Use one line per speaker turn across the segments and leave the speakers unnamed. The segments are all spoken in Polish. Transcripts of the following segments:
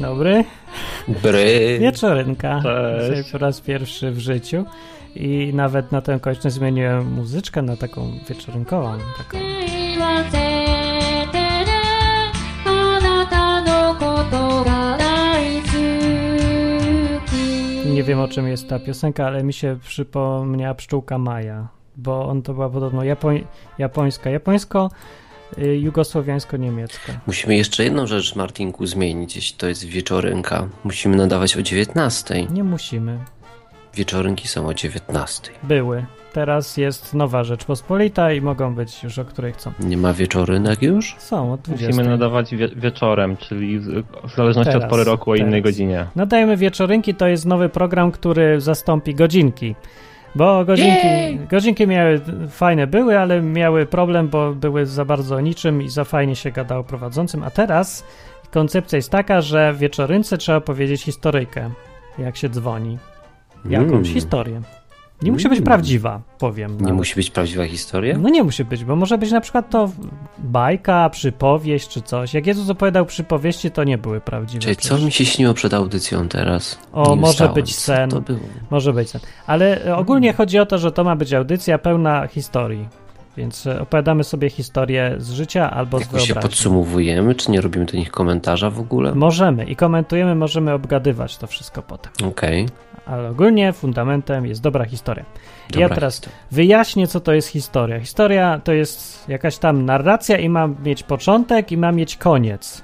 Dzień dobry.
Bry.
Wieczorynka.
Cześć.
Po raz pierwszy w życiu. I nawet na tę okoliczność zmieniłem muzyczkę na taką wieczornkową. Taką. Nie wiem o czym jest ta piosenka, ale mi się przypomniała pszczółka Maja, bo on to była podobno japoń, japońska. Japońsko jugosłowiańsko-niemiecka.
Musimy jeszcze jedną rzecz, Martinku, zmienić, jeśli to jest wieczorynka. Musimy nadawać o 19.
Nie musimy.
Wieczorynki są o 19.
Były. Teraz jest nowa Rzeczpospolita i mogą być już o której chcą.
Nie ma wieczorynek już?
Są od 20.
Musimy nadawać wie wieczorem, czyli w zależności
Teraz,
od pory roku o innej
teraz.
godzinie.
Nadajemy wieczorynki, to jest nowy program, który zastąpi godzinki. Bo godzinki, godzinki miały, fajne były, ale miały problem, bo były za bardzo o niczym i za fajnie się gadało prowadzącym. A teraz koncepcja jest taka, że w wieczorynce trzeba powiedzieć historyjkę, jak się dzwoni. Jakąś
Mm.
historię. Nie musi być
Mm.
prawdziwa, powiem.
Nie musi być prawdziwa historia?
No nie musi być, bo może być na przykład to bajka, przypowieść czy coś. Jak Jezus opowiadał przypowieści, to nie były prawdziwe.
Czyli co mi się śniło przed audycją teraz?
O,
Nie
może
wstałem.
być sen. Może być sen. Ale e, ogólnie chodzi o to, że to ma być audycja pełna historii. Więc e, opowiadamy sobie historię z życia albo z
Jakoś się
wyobraźni.
podsumowujemy, czy nie robimy do nich komentarza w ogóle?
Możemy i komentujemy, możemy obgadywać to wszystko potem.
Okej.
Ale ogólnie fundamentem jest dobra historia.
Dobra
ja teraz
historia.
wyjaśnię, co to jest historia. Historia to jest jakaś tam narracja i ma mieć początek i ma mieć koniec.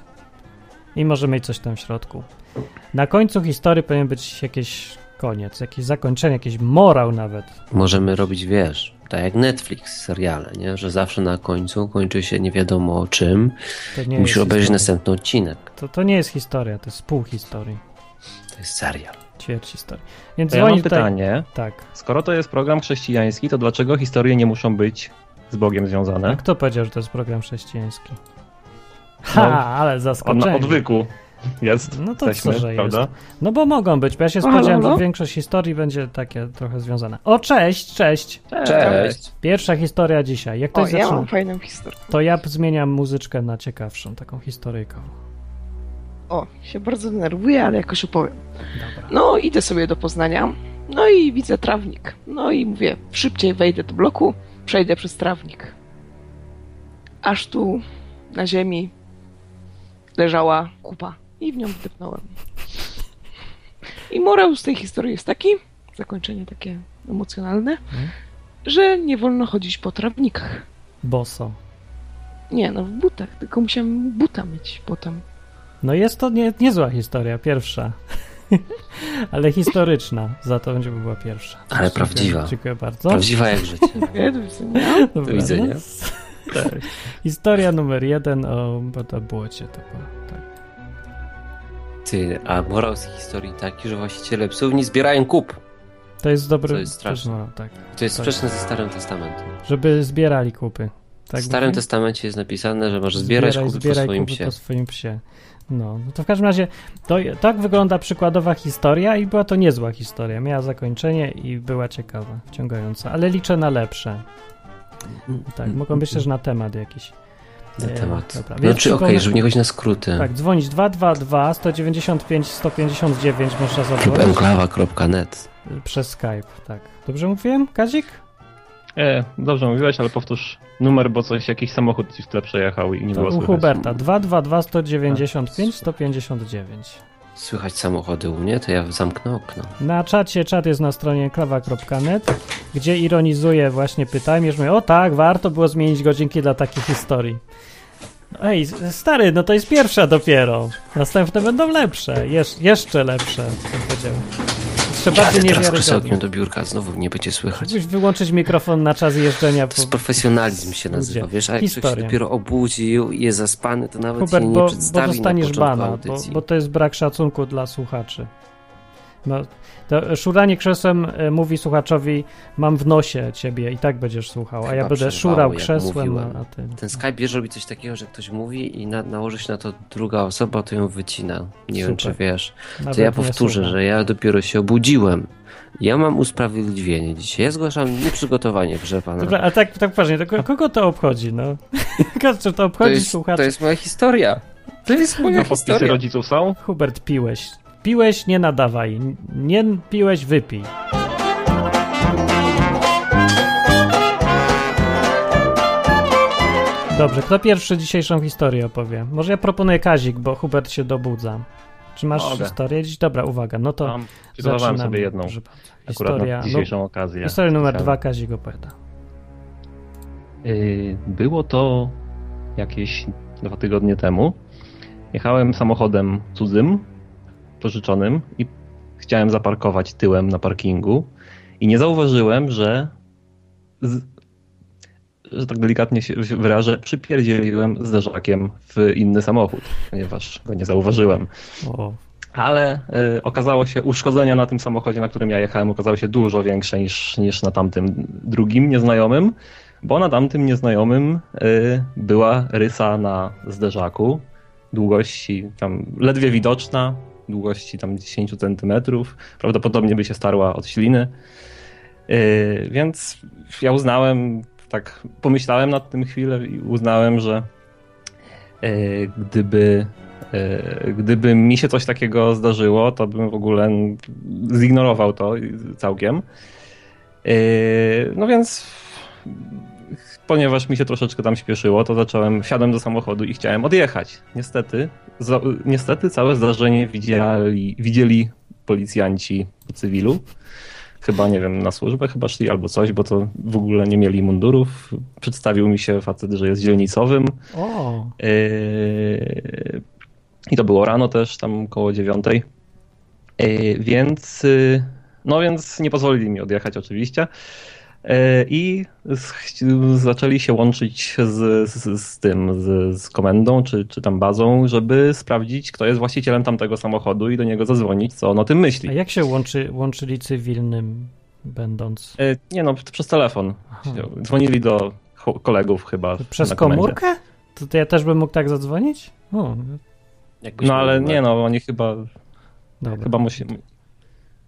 I może mieć coś tam w środku. Na końcu historii powinien być jakiś koniec, jakieś zakończenie, jakiś morał nawet.
Możemy robić, wiesz, tak jak Netflix, seriale, nie? Że zawsze na końcu kończy się nie wiadomo o czym. Musisz obejrzeć
historia.
następny odcinek.
To, to nie jest historia, to jest pół historii.
To jest serial.
Ćwierć historii. Więc
ja mam
tutaj...
pytanie.
Tak.
Skoro to jest program chrześcijański, to dlaczego historie nie muszą być z Bogiem
A
związane?
kto powiedział, że to jest program chrześcijański? Ha,
No,
ale
Od,
zaskoczenie.
na odwyku jest.
No to
Jesteśmy,
co, że
prawda?
jest. No bo mogą być, bo ja się spodziewałem,
halo?
że większość historii będzie takie trochę związana. O, cześć, cześć!
Cześć!
Pierwsza historia dzisiaj. Jak
O,
ktoś
ja
zaczyna,
mam fajną historię.
to ja zmieniam muzyczkę na ciekawszą, taką historyjką.
O, się bardzo denerwuję, ale jakoś opowiem.
Dobra.
No, idę sobie do Poznania, no i widzę trawnik. No i mówię, szybciej wejdę do bloku, przejdę przez trawnik. Aż tu na ziemi leżała kupa i w nią wdepnąłem. I morał z tej historii jest taki, zakończenie takie emocjonalne,
Mhm.
że nie wolno chodzić po trawnikach.
Boso.
Nie, no w butach, tylko musiałem buta myć potem.
No jest to nie, niezła historia, pierwsza. Ale historyczna, za to będzie była pierwsza.
Ale
Dziękuję-
prawdziwa.
Dziękuję bardzo.
Prawdziwa jak życie.
Widzenia.
Dobra,
Do widzenia.
no. Tak. Historia numer jeden o błocie. To było, tak.
Ty, a morał z historii taki, że właściciele psów nie zbierają kup.
to jest dobry...
To jest straszne.
No, tak.
To jest sprzeczne ze Starym Testamentem.
Żeby zbierali kupy. Tak
w Starym
mówi?
Testamencie jest napisane, że możesz zbierać
Zbieraj-
kupy po
zbieraj
swoim
kupy
psie.
po swoim psie. No, no to w każdym razie to, tak wygląda przykładowa historia i była to niezła historia. Miała zakończenie i była ciekawa, wciągająca, ale liczę na lepsze. Tak, mogą być też na temat jakiś.
Na
E,
temat.
dobra,
No
więc
czy okej,
przypomnę-
żeby nie chodzić na skróty.
Tak, dzwonić 222 195 159 można zadzwonić
enklawa.net
przez Skype, tak. Dobrze mówiłem, Kazik?
E, dobrze mówiłeś, ale powtórz numer, bo coś, jakiś samochód ci w tle przejechał i nie
To
było
u
słychać.
Huberta 222 195 159.
Słychać samochody u mnie, to ja zamknę okno.
Na czacie, czat jest na stronie klawa.net, gdzie ironizuję właśnie pytanie, że mówię, o tak, warto było zmienić godzinki dla takich historii. No Ej, stary, no to jest pierwsza dopiero. Następne będą lepsze, Jesz jeszcze lepsze, bym powiedział. Jeszcze bardziej
Jadę teraz krzesełkiem do biurka, znowu nie będzie słychać.
Mógłbyś wyłączyć mikrofon na czas jeżdżenia
To
po...
jest profesjonalizm się nazywa,
Ludzie.
wiesz, a jak ktoś
Historia.
się dopiero obudził i jest zaspany, to nawet
Hubert,
nie
bo, bo
przedstawi
dostaniesz
na początku
bana, bo, bo to jest brak szacunku dla słuchaczy. No, to szuranie krzesłem e, mówi słuchaczowi, mam w nosie ciebie i tak będziesz słuchał, a ja
Chyba
będę szurał krzesłem,
mówiłem.
a, a ty...
Ten Skype bierze robi coś takiego, że ktoś mówi i na, nałoży się na to druga osoba, to ją wycina. Nie wiem, czy
Super.
wiesz. To
Nawet
ja powtórzę, że ja dopiero się obudziłem. Ja mam usprawiedliwienie dzisiaj. Ja zgłaszam nieprzygotowanie, proszę pana.
Dobra, a tak, tak poważnie, to ko- kogo to obchodzi, no? Kogo to
to,
obchodzi
jest,
słuchaczy?
to jest moja historia. To jest moja
No, podpisy
historia.
rodziców są?
Hubert, piłeś. Piłeś, nie nadawaj. Nie piłeś, wypij. Dobrze, kto pierwszy dzisiejszą historię opowie? Może ja proponuję Kazik, bo Hubert się dobudza. Czy masz
Mogę.
historię dziś? Dobra, uwaga, no to zaczynamy.
sobie jedną.
Historia,
na dzisiejszą okazję.
no, historia numer dwa, Kazik opowiada.
Yy, Było to jakieś dwa tygodnie temu. Jechałem samochodem cudzym, pożyczonym i chciałem zaparkować tyłem na parkingu i nie zauważyłem, że z, że tak delikatnie się wyrażę, przypierdzieliłem zderzakiem w inny samochód, ponieważ go nie zauważyłem.
O,
Ale y, okazało się, uszkodzenia na tym samochodzie, na którym ja jechałem, okazały się dużo większe niż, niż na tamtym drugim nieznajomym, bo na tamtym nieznajomym y, była rysa na zderzaku długości tam ledwie widoczna, długości tam 10 centymetrów, prawdopodobnie by się starła od śliny. Y, więc ja uznałem, tak pomyślałem nad tym chwilę i uznałem, że y, gdyby E, Gdyby mi się coś takiego zdarzyło, to bym w ogóle zignorował to całkiem. No więc, ponieważ mi się troszeczkę tam śpieszyło, to zacząłem, wsiadłem do samochodu i chciałem odjechać. Niestety, za, niestety całe zdarzenie widzieli, widzieli policjanci w cywilu. Chyba, nie wiem, na służbę chyba szli albo coś, bo to w ogóle nie mieli mundurów. Przedstawił mi się facet, że jest dzielnicowym.
o
Yy, I to było rano też, tam koło dziewiątej. Yy, Więc, yy, no więc nie pozwolili mi odjechać oczywiście. Yy, I z, zaczęli się łączyć z, z, z tym, z, z komendą czy, czy tam bazą, żeby sprawdzić, kto jest właścicielem tamtego samochodu i do niego zadzwonić, co on o tym myśli.
A jak się łączy, łączyli cywilnym będąc?
Yy, Nie no, przez telefon.
Aha.
Dzwonili do kolegów chyba.
Przez komórkę? To, to ja też bym mógł tak zadzwonić? O,
No ale nie no, oni chyba
dobra.
Chyba musi.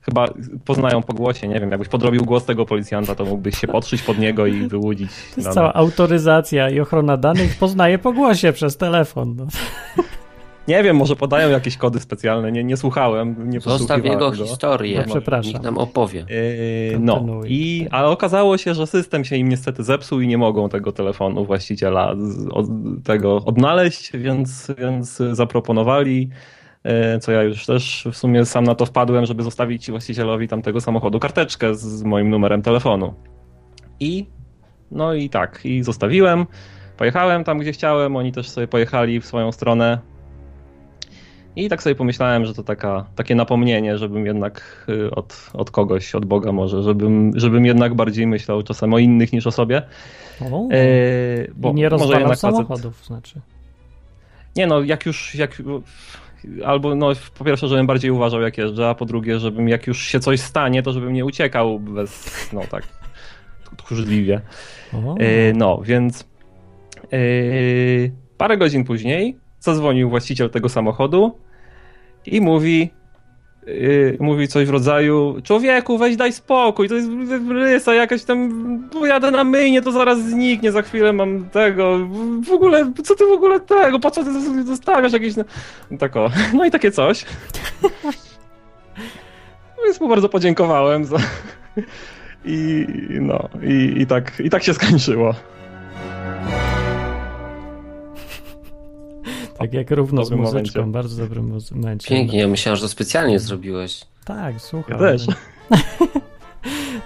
Chyba poznają po głosie, nie wiem, jakbyś podrobił głos tego policjanta, to mógłbyś się podszyć pod niego i wyłudzić.
To jest
dane.
cała autoryzacja i ochrona danych poznaje po głosie przez telefon. No.
Nie wiem, może podają jakieś kody specjalne, nie, nie słuchałem, nie
Zostaw jego
go.
historię.
No, przepraszam.
Niech nam opowie.
Yy, no, i, ale okazało się, że system się im niestety zepsuł i nie mogą tego telefonu właściciela z, od, tego odnaleźć, więc, więc zaproponowali, co ja już też w sumie sam na to wpadłem, żeby zostawić właścicielowi tamtego samochodu karteczkę z, moim numerem telefonu. I no i tak, i zostawiłem. Pojechałem tam, gdzie chciałem, oni też sobie pojechali w swoją stronę. I tak sobie pomyślałem, że to taka, takie napomnienie, żebym jednak y, od, od kogoś, od Boga może, żebym, żebym jednak bardziej myślał czasem o innych niż o sobie.
O,
Yy,
I nie rozwalał
jednak facet-
samochodów, znaczy.
Nie no, jak już, jak, albo no, po pierwsze, żebym bardziej uważał jak jeżdżę, a po drugie, żebym jak już się coś stanie, to żebym nie uciekał bez, no tak, tchórzliwie. Yy, no, więc yy, parę godzin później zadzwonił właściciel tego samochodu i mówi, yy, mówi coś w rodzaju człowieku, weź daj spokój, to jest rysa jakaś tam, pojadę na myjnie, to zaraz zniknie, za chwilę mam tego, w ogóle, co ty w ogóle tego, po co ty zostawiasz jakieś, no, tak o, no i takie coś. Więc mu bardzo podziękowałem za... I no, i, i, tak, i tak się skończyło.
Tak jak równo z muzyczką,
momencie.
bardzo dobrym momencie.
Pięknie, ja myślałem, że to specjalnie zrobiłeś.
Tak, słuchaj.
Ja też.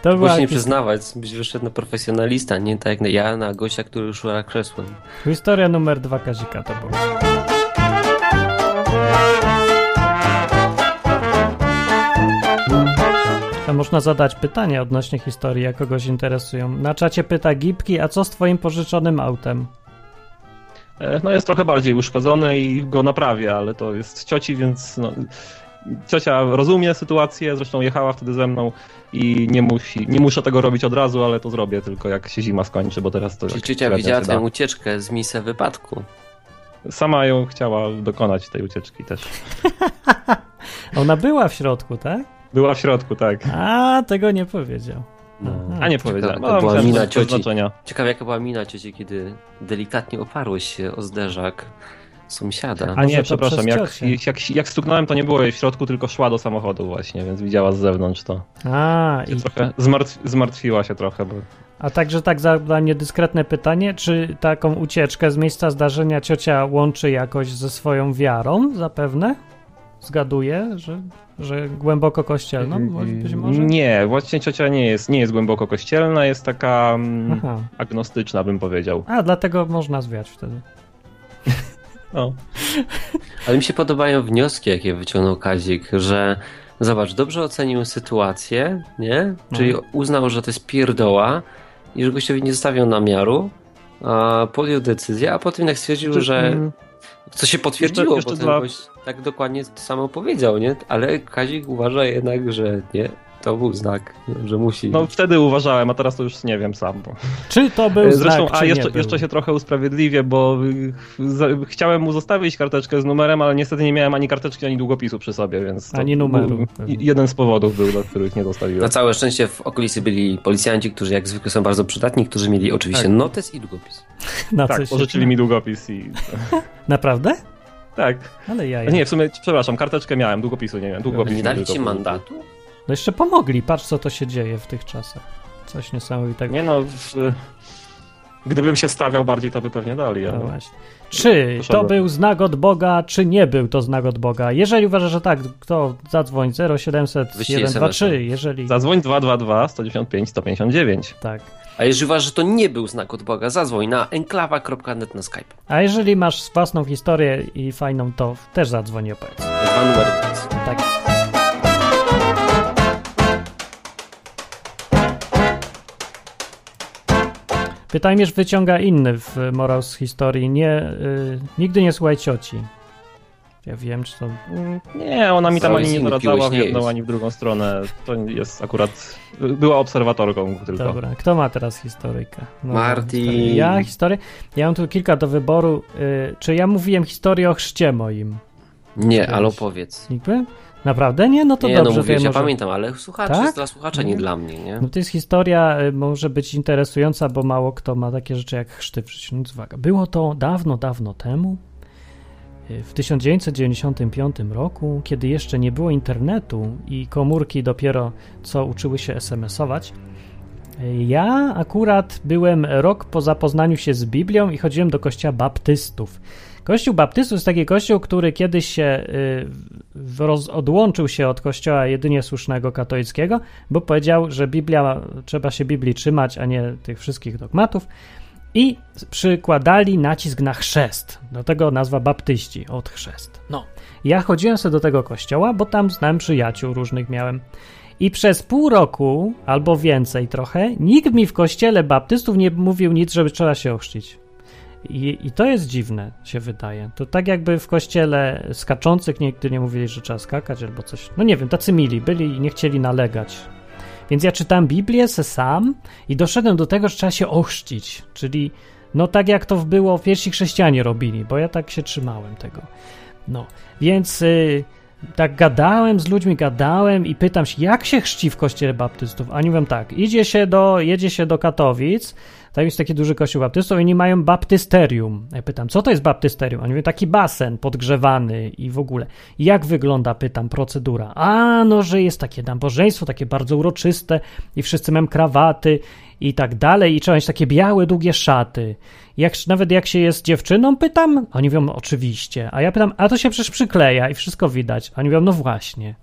To była
Musisz nie przyznawać, byś wyszedł na profesjonalista, nie tak jak ja na gościa, który szura krzesłem.
historia numer dwa Kazika to była. A można zadać pytania odnośnie historii, jak kogoś interesują. Na czacie pyta Gipki, a co z twoim pożyczonym autem?
E, No jest trochę bardziej uszkodzony i go naprawię, ale to jest cioci, więc no, ciocia rozumie sytuację, zresztą jechała wtedy ze mną i nie, musi, nie muszę tego robić od razu, ale to zrobię tylko jak się zima skończy, bo teraz to...
Czy ciocia widziała twoją ucieczkę z miejsca wypadku?
Sama ją chciała dokonać tej ucieczki też.
Ona była w środku, tak?
Była w środku, tak.
A, tego nie powiedział. Aha.
A nie
Ciekawe,
powiedziałem.
to
No,
była
myślałem, że
mina cioci.
znaczenia.
Ciekawe jaka była mina cioci, kiedy delikatnie oparłeś się o zderzak, Sąsiada.
A nie, przepraszam, jak, jak, jak stuknąłem, to nie było jej w środku, tylko szła do samochodu właśnie, więc widziała z zewnątrz to.
A,
Się
i,
trochę zmartw, zmartwiła się trochę, bo
a także tak za niedyskretne pytanie, czy taką ucieczkę z miejsca zdarzenia ciocia łączy jakoś ze swoją wiarą zapewne? Zgaduję, że, że głęboko kościelną, może?
Nie, właśnie ciocia nie jest, nie jest głęboko kościelna, jest taka mm,
Aha.
agnostyczna, bym powiedział.
A, dlatego można zwiać wtedy.
No.
Ale mi się podobają wnioski, jakie wyciągnął Kazik, że zobacz, dobrze ocenił sytuację, nie? Czyli uznał, że to jest pierdoła i że gościowi nie zostawiał namiaru, a podjął decyzję, a potem jak stwierdził, że
Mm,
co się potwierdziło,
jeszcze
bo ten
dla-
gość tak dokładnie to samo powiedział, nie? Ale Kazik uważa jednak, że nie, to był znak, że musi.
No wtedy uważałem, a teraz to już nie wiem sam. Bo...
Czy to był
Zresztą,
znak,
a
czy
jeszcze,
nie był?
jeszcze się trochę usprawiedliwię, bo chciałem mu zostawić karteczkę z numerem, ale niestety nie miałem ani karteczki, ani długopisu przy sobie, więc. to
Ani numeru.
Jeden z powodów był, dla których nie zostawiłem.
Na całe szczęście w okolicy byli policjanci, którzy jak zwykle są bardzo przydatni, którzy mieli oczywiście
Tak.
notes i długopis.
Na
Tak, pożyczyli mi długopis i.
Naprawdę?
Tak.
Ale ja.
Nie, w sumie, przepraszam, karteczkę miałem, długopisu nie miałem. Długopis
Nie dali ci mandatu?
No jeszcze pomogli, patrz co to się dzieje w tych czasach. Coś niesamowitego.
Nie no, w, gdybym się stawiał bardziej, to by pewnie dali.
No
Ale...
właśnie. Czy to był znak od Boga, czy nie był to znak od Boga? Jeżeli uważasz, że tak, to zadzwoń 0700
Wyślij
123, jeżeli
Zadzwoń 222 195 159.
tak.
A jeżeli uważasz, że to nie był znak od Boga, zadzwoń na enklawa.net na Skype.
A jeżeli masz własną historię i fajną, to też zadzwoń i opowiedz.
Dwa numery.
Tak jest. Pytajmierz wyciąga inny w morał z historii. Nie, y, nigdy nie słuchaj cioci. Ja wiem, czy to...
Nie, ona mi tam ani nie doradzała w jedną,
jest.
ani w drugą stronę. To jest akurat... Była obserwatorką tylko.
Dobra, kto ma teraz historyjkę? No,
Martin.
historię. Ja historię? Ja mam tu kilka do wyboru. Y, czy ja mówiłem historię o chrzcie moim?
Nie, ale opowiedz.
Naprawdę? Nie? No to
nie,
dobrze.
no mówiłeś, ja
może-
pamiętam, ale słuchacze,
Tak?
jest dla słuchacza, nie
Nie.
dla mnie, nie?
No to jest historia, y, może być interesująca, bo mało kto ma takie rzeczy jak chrzty w życiu. No uwaga, było to dawno, dawno temu, w 1995 roku, kiedy jeszcze nie było internetu i komórki dopiero co uczyły się SMS-ować. Ja akurat byłem rok po zapoznaniu się z Biblią i chodziłem do kościoła baptystów. Kościół baptystów jest taki kościół, który kiedyś się y, roz, odłączył się od kościoła jedynie słusznego katolickiego, bo powiedział, że Biblia, trzeba się Biblii trzymać, a nie tych wszystkich dogmatów. I przykładali nacisk na chrzest. Do tego nazwa baptyści, od chrzest. No. Ja chodziłem sobie do tego kościoła, bo tam znałem przyjaciół różnych miałem. I przez pół roku, albo więcej trochę, nikt mi w kościele baptystów nie mówił nic, żeby trzeba się ochrzcić. I, I to jest dziwne, się wydaje. To tak jakby w kościele skaczących nigdy nie mówili, że trzeba skakać albo coś. No nie wiem, tacy mili byli i nie chcieli nalegać. Więc ja czytam Biblię se sam i doszedłem do tego, że trzeba się ochrzcić. Czyli no tak jak to było pierwsi chrześcijanie robili, bo ja tak się trzymałem tego. No, więc y, tak gadałem z ludźmi, gadałem i pytam się, jak się chrzci w kościele baptystów? A oni mówią tak, idzie się do, jedzie się do Katowic, tam jest taki duży kościół baptystów i oni mają baptysterium. Ja pytam, co to jest baptysterium? Oni mówią, taki basen podgrzewany i w ogóle. Jak wygląda, pytam, procedura? A, no, że jest takie nabożeństwo, takie bardzo uroczyste i wszyscy mają krawaty i tak dalej i mieć takie białe, długie szaty. Jak, nawet jak się jest dziewczyną, pytam, oni mówią, oczywiście. A ja pytam, a to się przecież przykleja i wszystko widać. Oni mówią, no właśnie.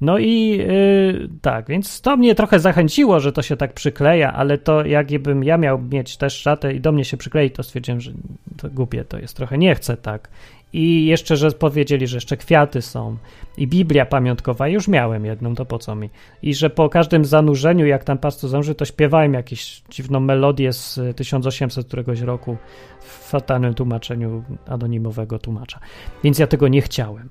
No i yy, tak, więc to mnie trochę zachęciło, że to się tak przykleja, ale to jakbym ja miał mieć też szatę i do mnie się przyklei, to stwierdziłem, że to głupie to jest trochę, nie chcę tak. I jeszcze, że powiedzieli, że jeszcze kwiaty są i Biblia pamiątkowa, już miałem jedną, to po co mi? I że po każdym zanurzeniu, jak tam pastor zanurzy, to śpiewałem jakąś dziwną melodię z 1800 któregoś roku w fatalnym tłumaczeniu anonimowego tłumacza. Więc ja tego nie chciałem.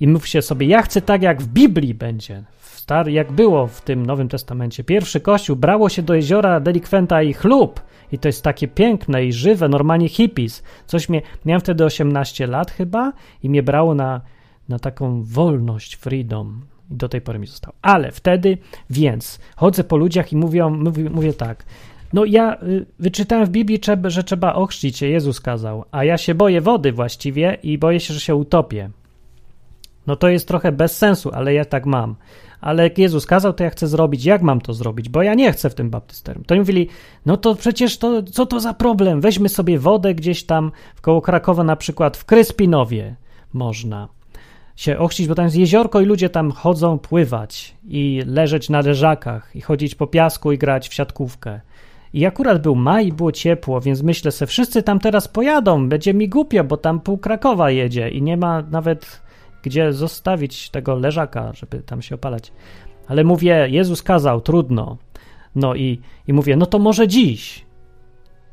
I mówcie sobie, ja chcę tak jak w Biblii będzie, w star, jak było w tym Nowym Testamencie. Pierwszy kościół brało się do jeziora delikwenta i chlub. I to jest takie piękne i żywe, normalnie hippies. Coś mnie, miałem wtedy 18 lat chyba i mnie brało na, na taką wolność, freedom. I do tej pory mi zostało. Ale wtedy, więc chodzę po ludziach i mówią, mówię, mówię tak, No ja y, wyczytałem w Biblii, że trzeba ochrzcić się, Jezus kazał, a ja się boję wody właściwie i boję się, że się utopię. No to jest trochę bez sensu, ale ja tak mam. Ale jak Jezus kazał, to ja chcę zrobić. Jak mam to zrobić? Bo ja nie chcę w tym baptysterium. To oni mówili, no to przecież to, co to za problem? Weźmy sobie wodę gdzieś tam koło Krakowa, na przykład w Kryspinowie można się ochrzcić, bo tam jest jeziorko i ludzie tam chodzą pływać i leżeć na leżakach i chodzić po piasku i grać w siatkówkę. I akurat był maj było ciepło, więc myślę se, wszyscy tam teraz pojadą, będzie mi głupio, bo tam pół Krakowa jedzie i nie ma nawet gdzie zostawić tego leżaka, żeby tam się opalać. Ale mówię, Jezus kazał, trudno. No i, i mówię, no to może dziś.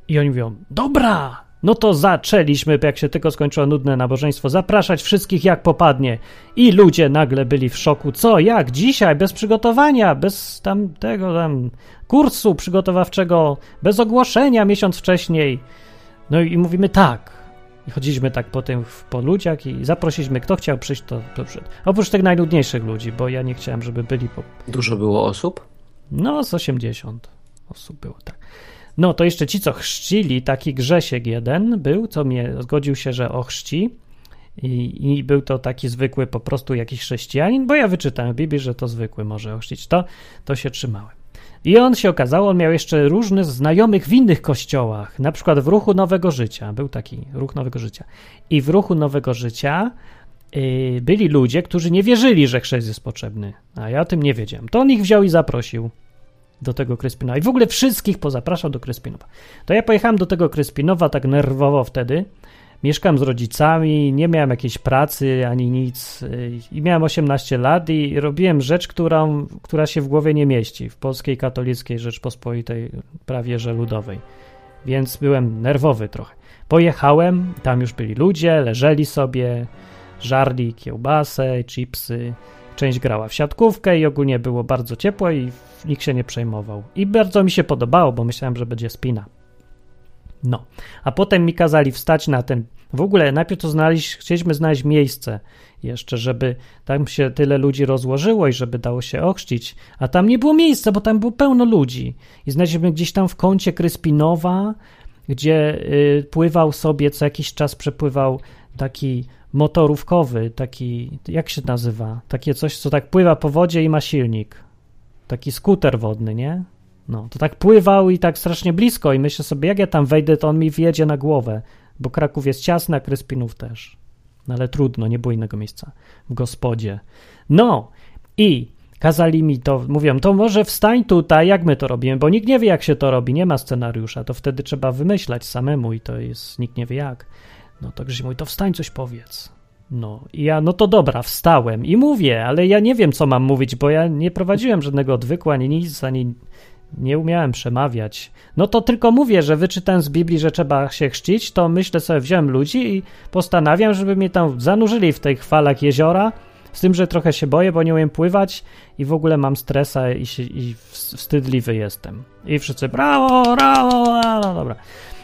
I oni mówią, dobra, no to zaczęliśmy, jak się tylko skończyło nudne nabożeństwo, zapraszać wszystkich jak popadnie. I ludzie nagle byli w szoku. Co, jak, dzisiaj, bez przygotowania, bez tam tego tam kursu przygotowawczego, bez ogłoszenia miesiąc wcześniej. No i mówimy tak. I chodziliśmy tak po tym po ludziach i zaprosiliśmy, kto chciał przyjść, to, to przyszedł. Oprócz tych najnudniejszych ludzi, bo ja nie chciałem, żeby byli po,
Dużo było osób?
no, z 80 osób było, tak. No, to jeszcze ci, co chrzcili, taki Grzesiek jeden był, co mnie zgodził się, że ochrzci. I, I był to taki zwykły po prostu jakiś chrześcijanin, bo ja wyczytałem w Biblii, że to zwykły może ochrzcić. To, to się trzymałem. I on się okazało, on miał jeszcze różnych znajomych w innych kościołach, na przykład w ruchu Nowego Życia. Był taki ruch Nowego Życia. I w ruchu Nowego Życia yy, byli ludzie, którzy nie wierzyli, że chrzest jest potrzebny. A ja o tym nie wiedziałem. To on ich wziął i zaprosił do tego Kryspinowa. I w ogóle wszystkich pozapraszał do Kryspinowa. To ja pojechałem do tego Kryspinowa tak nerwowo wtedy. Mieszkam z rodzicami, nie miałem jakiejś pracy ani nic yy, i miałem 18 lat i robiłem rzecz, którą, która się w głowie nie mieści w polskiej katolickiej Rzeczpospolitej prawie że ludowej. Więc byłem nerwowy trochę. Pojechałem, tam już byli ludzie, leżeli sobie, żarli kiełbasę, chipsy, część grała w siatkówkę i ogólnie było bardzo ciepło i nikt się nie przejmował. I bardzo mi się podobało, bo myślałem, że będzie spina. No, a potem mi kazali wstać na ten. W ogóle najpierw to znaleźć, chcieliśmy znaleźć miejsce jeszcze, żeby tam się tyle ludzi rozłożyło i żeby dało się ochrzcić, a tam nie było miejsca, bo tam było pełno ludzi. I znaleźliśmy gdzieś tam w kącie Kryspinowa, gdzie y, pływał sobie, co jakiś czas przepływał taki motorówkowy, taki, jak się nazywa? Takie coś, co tak pływa po wodzie i ma silnik. Taki skuter wodny, nie? No, to tak pływał i tak strasznie blisko i myślę sobie, jak ja tam wejdę, to on mi wjedzie na głowę, bo Kraków jest ciasny, a Kryspinów też. No ale trudno, nie było innego miejsca w gospodzie. No i kazali mi to, mówią, to może wstań tutaj, jak my to robimy, bo nikt nie wie, jak się to robi, nie ma scenariusza, to wtedy trzeba wymyślać samemu i to jest, nikt nie wie jak. No to Grzesiek mówi, to wstań, coś powiedz. No i ja, no to dobra, wstałem i mówię, ale ja nie wiem, co mam mówić, bo ja nie prowadziłem żadnego odwyku, ani nic, ani nie umiałem przemawiać. No to tylko mówię, że wyczytałem z Biblii, że trzeba się chrzcić, to myślę sobie, wziąłem ludzi i postanawiam, żeby mnie tam zanurzyli w tych falach jeziora, z tym, że trochę się boję, bo nie umiem pływać i w ogóle mam stresa i, się, i wstydliwy jestem. I wszyscy brawo, brawo, brawo, dobra.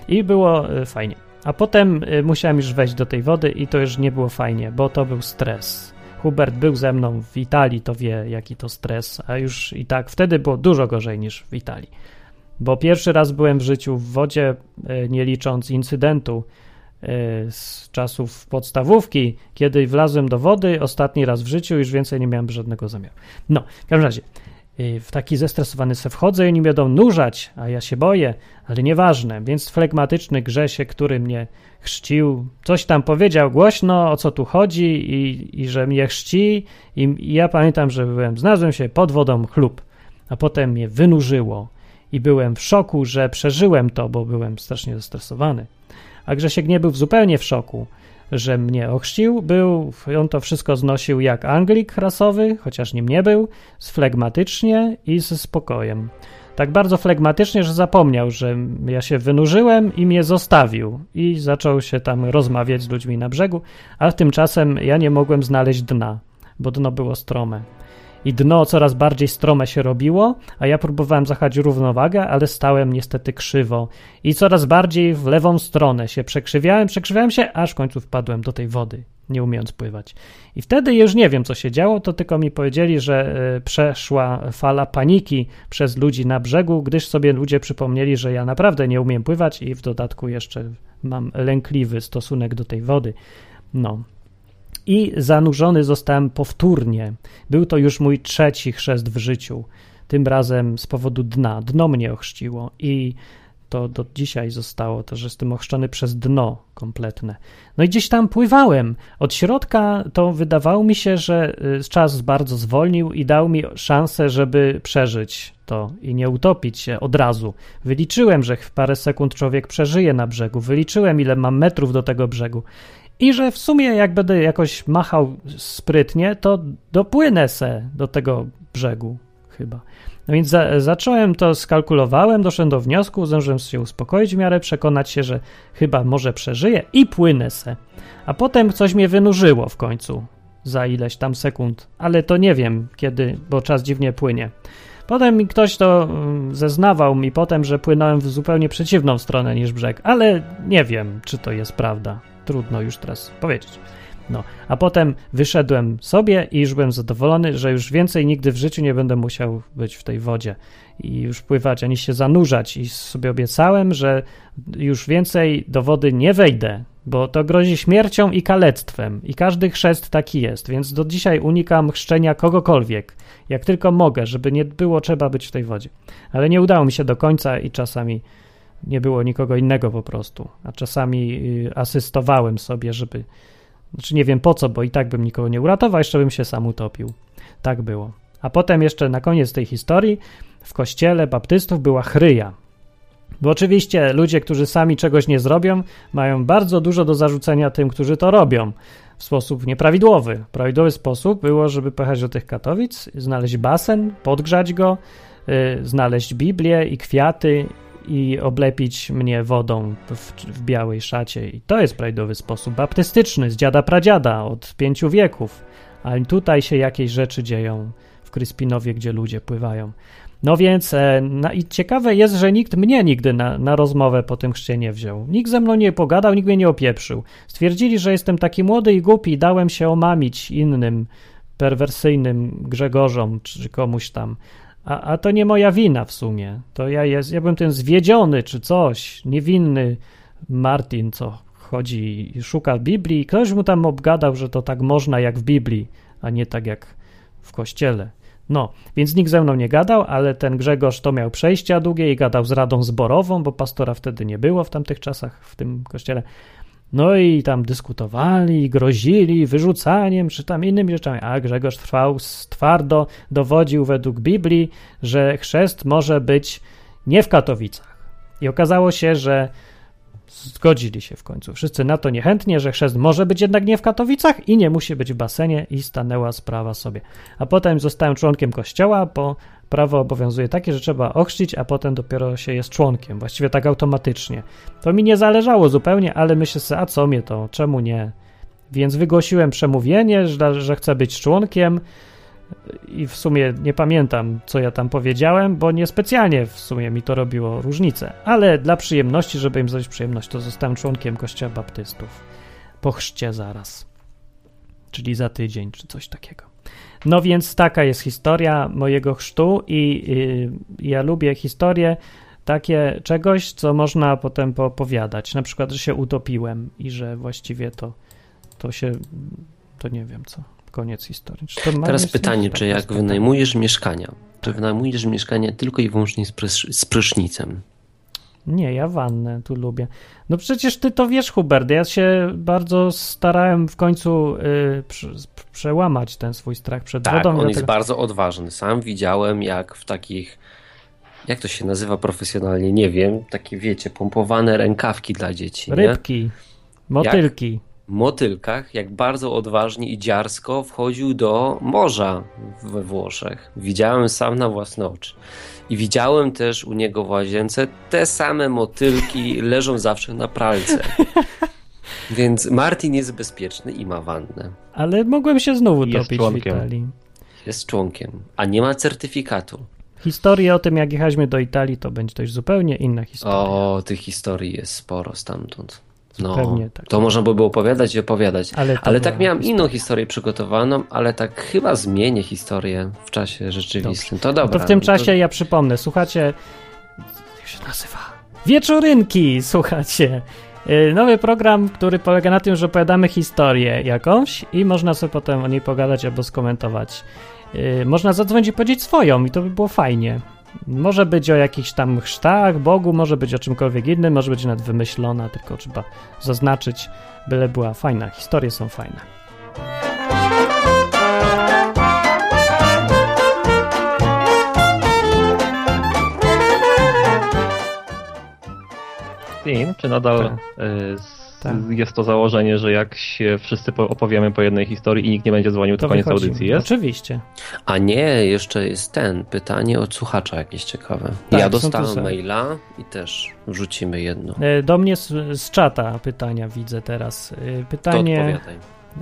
I było y, fajnie. A potem y, musiałem już wejść do tej wody i to już nie było fajnie, bo to był stres. Hubert był ze mną w Italii, to wie, jaki to stres, a już i tak wtedy było dużo gorzej niż w Italii. Bo pierwszy raz byłem w życiu w wodzie, y, nie licząc incydentu y, z czasów podstawówki, kiedy wlazłem do wody, ostatni raz w życiu, już więcej nie miałem żadnego zamiaru. No, w każdym razie, w taki zestresowany se wchodzę i oni będą nurzać, a ja się boję, ale nieważne, więc flegmatyczny Grzesie, który mnie chrzcił, coś tam powiedział głośno, o co tu chodzi i, i że mnie chrzci. I, i ja pamiętam, że byłem, znalazłem się pod wodą chlub, a potem mnie wynurzyło. I byłem w szoku, że przeżyłem to, bo byłem strasznie zestresowany. A Grzesiek nie był zupełnie w szoku, że mnie ochrzcił, był, on to wszystko znosił jak Anglik rasowy, chociaż nim nie był, sflegmatycznie i ze spokojem. Tak bardzo flegmatycznie, że zapomniał, że ja się wynurzyłem i mnie zostawił i zaczął się tam rozmawiać z ludźmi na brzegu, a tymczasem ja nie mogłem znaleźć dna, bo dno było strome. I dno coraz bardziej strome się robiło, a ja próbowałem zachować równowagę, ale stałem niestety krzywo i coraz bardziej w lewą stronę się przekrzywiałem, przekrzywiałem się, aż w końcu wpadłem do tej wody, nie umiejąc pływać. I wtedy już nie wiem, co się działo, to tylko mi powiedzieli, że y, przeszła fala paniki przez ludzi na brzegu, gdyż sobie ludzie przypomnieli, że ja naprawdę nie umiem pływać i w dodatku jeszcze mam lękliwy stosunek do tej wody. No, i zanurzony zostałem powtórnie. Był to już mój trzeci chrzest w życiu, tym razem z powodu dna. Dno mnie ochrzciło i to do dzisiaj zostało, to że jestem ochrzczony przez dno kompletne. No i gdzieś tam pływałem. Od środka to wydawało mi się, że y, czas bardzo zwolnił i dał mi szansę, żeby przeżyć to i nie utopić się od razu. Wyliczyłem, że w parę sekund człowiek przeżyje na brzegu. Wyliczyłem, ile mam metrów do tego brzegu. I że w sumie jak będę jakoś machał sprytnie, to dopłynę se do tego brzegu chyba. No więc za, zacząłem to, skalkulowałem, doszedłem do wniosku, zdążyłem się uspokoić w miarę, przekonać się, że chyba może przeżyję i płynę se. A potem coś mnie wynurzyło w końcu za ileś tam sekund, ale to nie wiem kiedy, bo czas dziwnie płynie. Potem mi ktoś to mm, zeznawał mi potem, że płynąłem w zupełnie przeciwną stronę niż brzeg, ale nie wiem, czy to jest prawda trudno już teraz powiedzieć. No, a potem wyszedłem sobie i już byłem zadowolony, że już więcej nigdy w życiu nie będę musiał być w tej wodzie i już pływać ani się zanurzać. I sobie obiecałem, że już więcej do wody nie wejdę, bo to grozi śmiercią i kalectwem. I każdy chrzest taki jest, więc do dzisiaj unikam chrzczenia kogokolwiek, jak tylko mogę, żeby nie było trzeba być w tej wodzie. Ale nie udało mi się do końca i czasami nie było nikogo innego po prostu. A czasami y, asystowałem sobie, żeby. Znaczy nie wiem po co, bo i tak bym nikogo nie uratował, jeszcze bym się sam utopił. Tak było. A potem jeszcze na koniec tej historii w kościele baptystów była chryja. Bo oczywiście ludzie, którzy sami czegoś nie zrobią, mają bardzo dużo do zarzucenia tym, którzy to robią w sposób nieprawidłowy. Prawidłowy sposób było, żeby pojechać do tych Katowic, znaleźć basen, podgrzać go, yy, znaleźć Biblię i kwiaty i oblepić mnie wodą w, w, białej szacie. I to jest prawidłowy sposób baptystyczny z dziada pradziada od pięciu wieków. Ale tutaj się jakieś rzeczy dzieją w Kryspinowie, gdzie ludzie pływają. No więc e, na, i ciekawe jest, że nikt mnie nigdy na, na rozmowę po tym chrzcie nie wziął. Nikt ze mną nie pogadał, nikt mnie nie opieprzył. Stwierdzili, że jestem taki młody i głupi dałem się omamić innym perwersyjnym Grzegorzom czy komuś tam. A, a to nie moja wina w sumie. To ja jest, ja byłem ten zwiedziony czy coś, niewinny Martin, co chodzi i szuka Biblii ktoś mu tam obgadał, że to tak można jak w Biblii, a nie tak jak w kościele. No, więc nikt ze mną nie gadał, ale ten Grzegorz to miał przejścia długie i gadał z radą zborową, bo pastora wtedy nie było w tamtych czasach w tym kościele. No i tam dyskutowali, grozili wyrzucaniem czy tam innymi rzeczami. A Grzegorz trwał twardo, dowodził według Biblii, że chrzest może być nie w Katowicach. I okazało się, że zgodzili się w końcu wszyscy na to niechętnie, że chrzest może być jednak nie w Katowicach i nie musi być w basenie i stanęła sprawa sobie. A potem zostałem członkiem kościoła, bo prawo obowiązuje takie, że trzeba ochrzcić, a potem dopiero się jest członkiem, właściwie tak automatycznie. To mi nie zależało zupełnie, ale myślę sobie, a co mnie to, czemu nie? Więc wygłosiłem przemówienie, że, że chcę być członkiem i w sumie nie pamiętam, co ja tam powiedziałem, bo niespecjalnie w sumie mi to robiło różnicę, ale dla przyjemności, żeby im zrobić przyjemność, to zostałem członkiem Kościoła Baptystów. Po chrzcie zaraz, czyli za tydzień, czy coś takiego. No więc taka jest historia mojego chrztu i, i ja lubię historie takie czegoś, co można potem poopowiadać. Na przykład, że się utopiłem i że właściwie to, to się, to nie wiem co, koniec historii.
Teraz pytanie, czy jak wynajmujesz mieszkania, czy wynajmujesz mieszkanie tylko i wyłącznie z, prysz, z prysznicem?
Nie, ja wannę tu lubię. No przecież ty to wiesz, Hubert. Ja się bardzo starałem w końcu y, przełamać ten swój strach przed
tak,
wodą.
on dlatego... jest bardzo odważny. Sam widziałem, jak w takich, jak to się nazywa profesjonalnie, nie wiem, takie wiecie, pompowane rękawki dla dzieci.
Rybki, nie? motylki.
Jak motylkach, jak bardzo odważnie i dziarsko wchodził do morza we Włoszech. Widziałem sam na własne oczy. I widziałem też u niego w łazience te same motylki leżą zawsze na pralce. Więc Martin jest bezpieczny i ma wannę.
Ale mogłem się znowu utopić w Italii.
Jest członkiem, a nie ma certyfikatu.
Historię o tym, jak jechaliśmy do Italii, to będzie to już zupełnie inna historia.
O, tych historii jest sporo stamtąd. No,
Zupełnie tak.
to można by było opowiadać i opowiadać.
Ale
Ale,
to
tak miałam inną historię przygotowaną, ale tak chyba zmienię historię w czasie rzeczywistym. To
No
dobra.
to w tym
no
czasie ja przypomnę, słuchacie, jak się nazywa? Wieczorynki, słuchacie. Yy, Nowy program, który polega na tym, że opowiadamy historię jakąś i można sobie potem o niej pogadać albo skomentować. Yy, Można zadzwonić i powiedzieć swoją i to by było fajnie. Może być o jakichś tam chrztach, Bogu, może być o czymkolwiek innym, może być nawet wymyślona, tylko trzeba zaznaczyć, byle była fajna. Historie są fajne.
Tim, czy nadal
Tak.
y,
Tak.
jest to założenie, że jak się wszyscy po- opowiemy po jednej historii i nikt nie będzie dzwonił, to,
To
koniec
wychodzi.
audycji jest?
Oczywiście.
A nie, jeszcze jest ten, pytanie od słuchacza jakieś ciekawe.
Tak,
ja dostałem maila i też wrzucimy jedno.
E, Do mnie z, z czata pytania widzę teraz.
To
Pytanie,
odpowiadaj.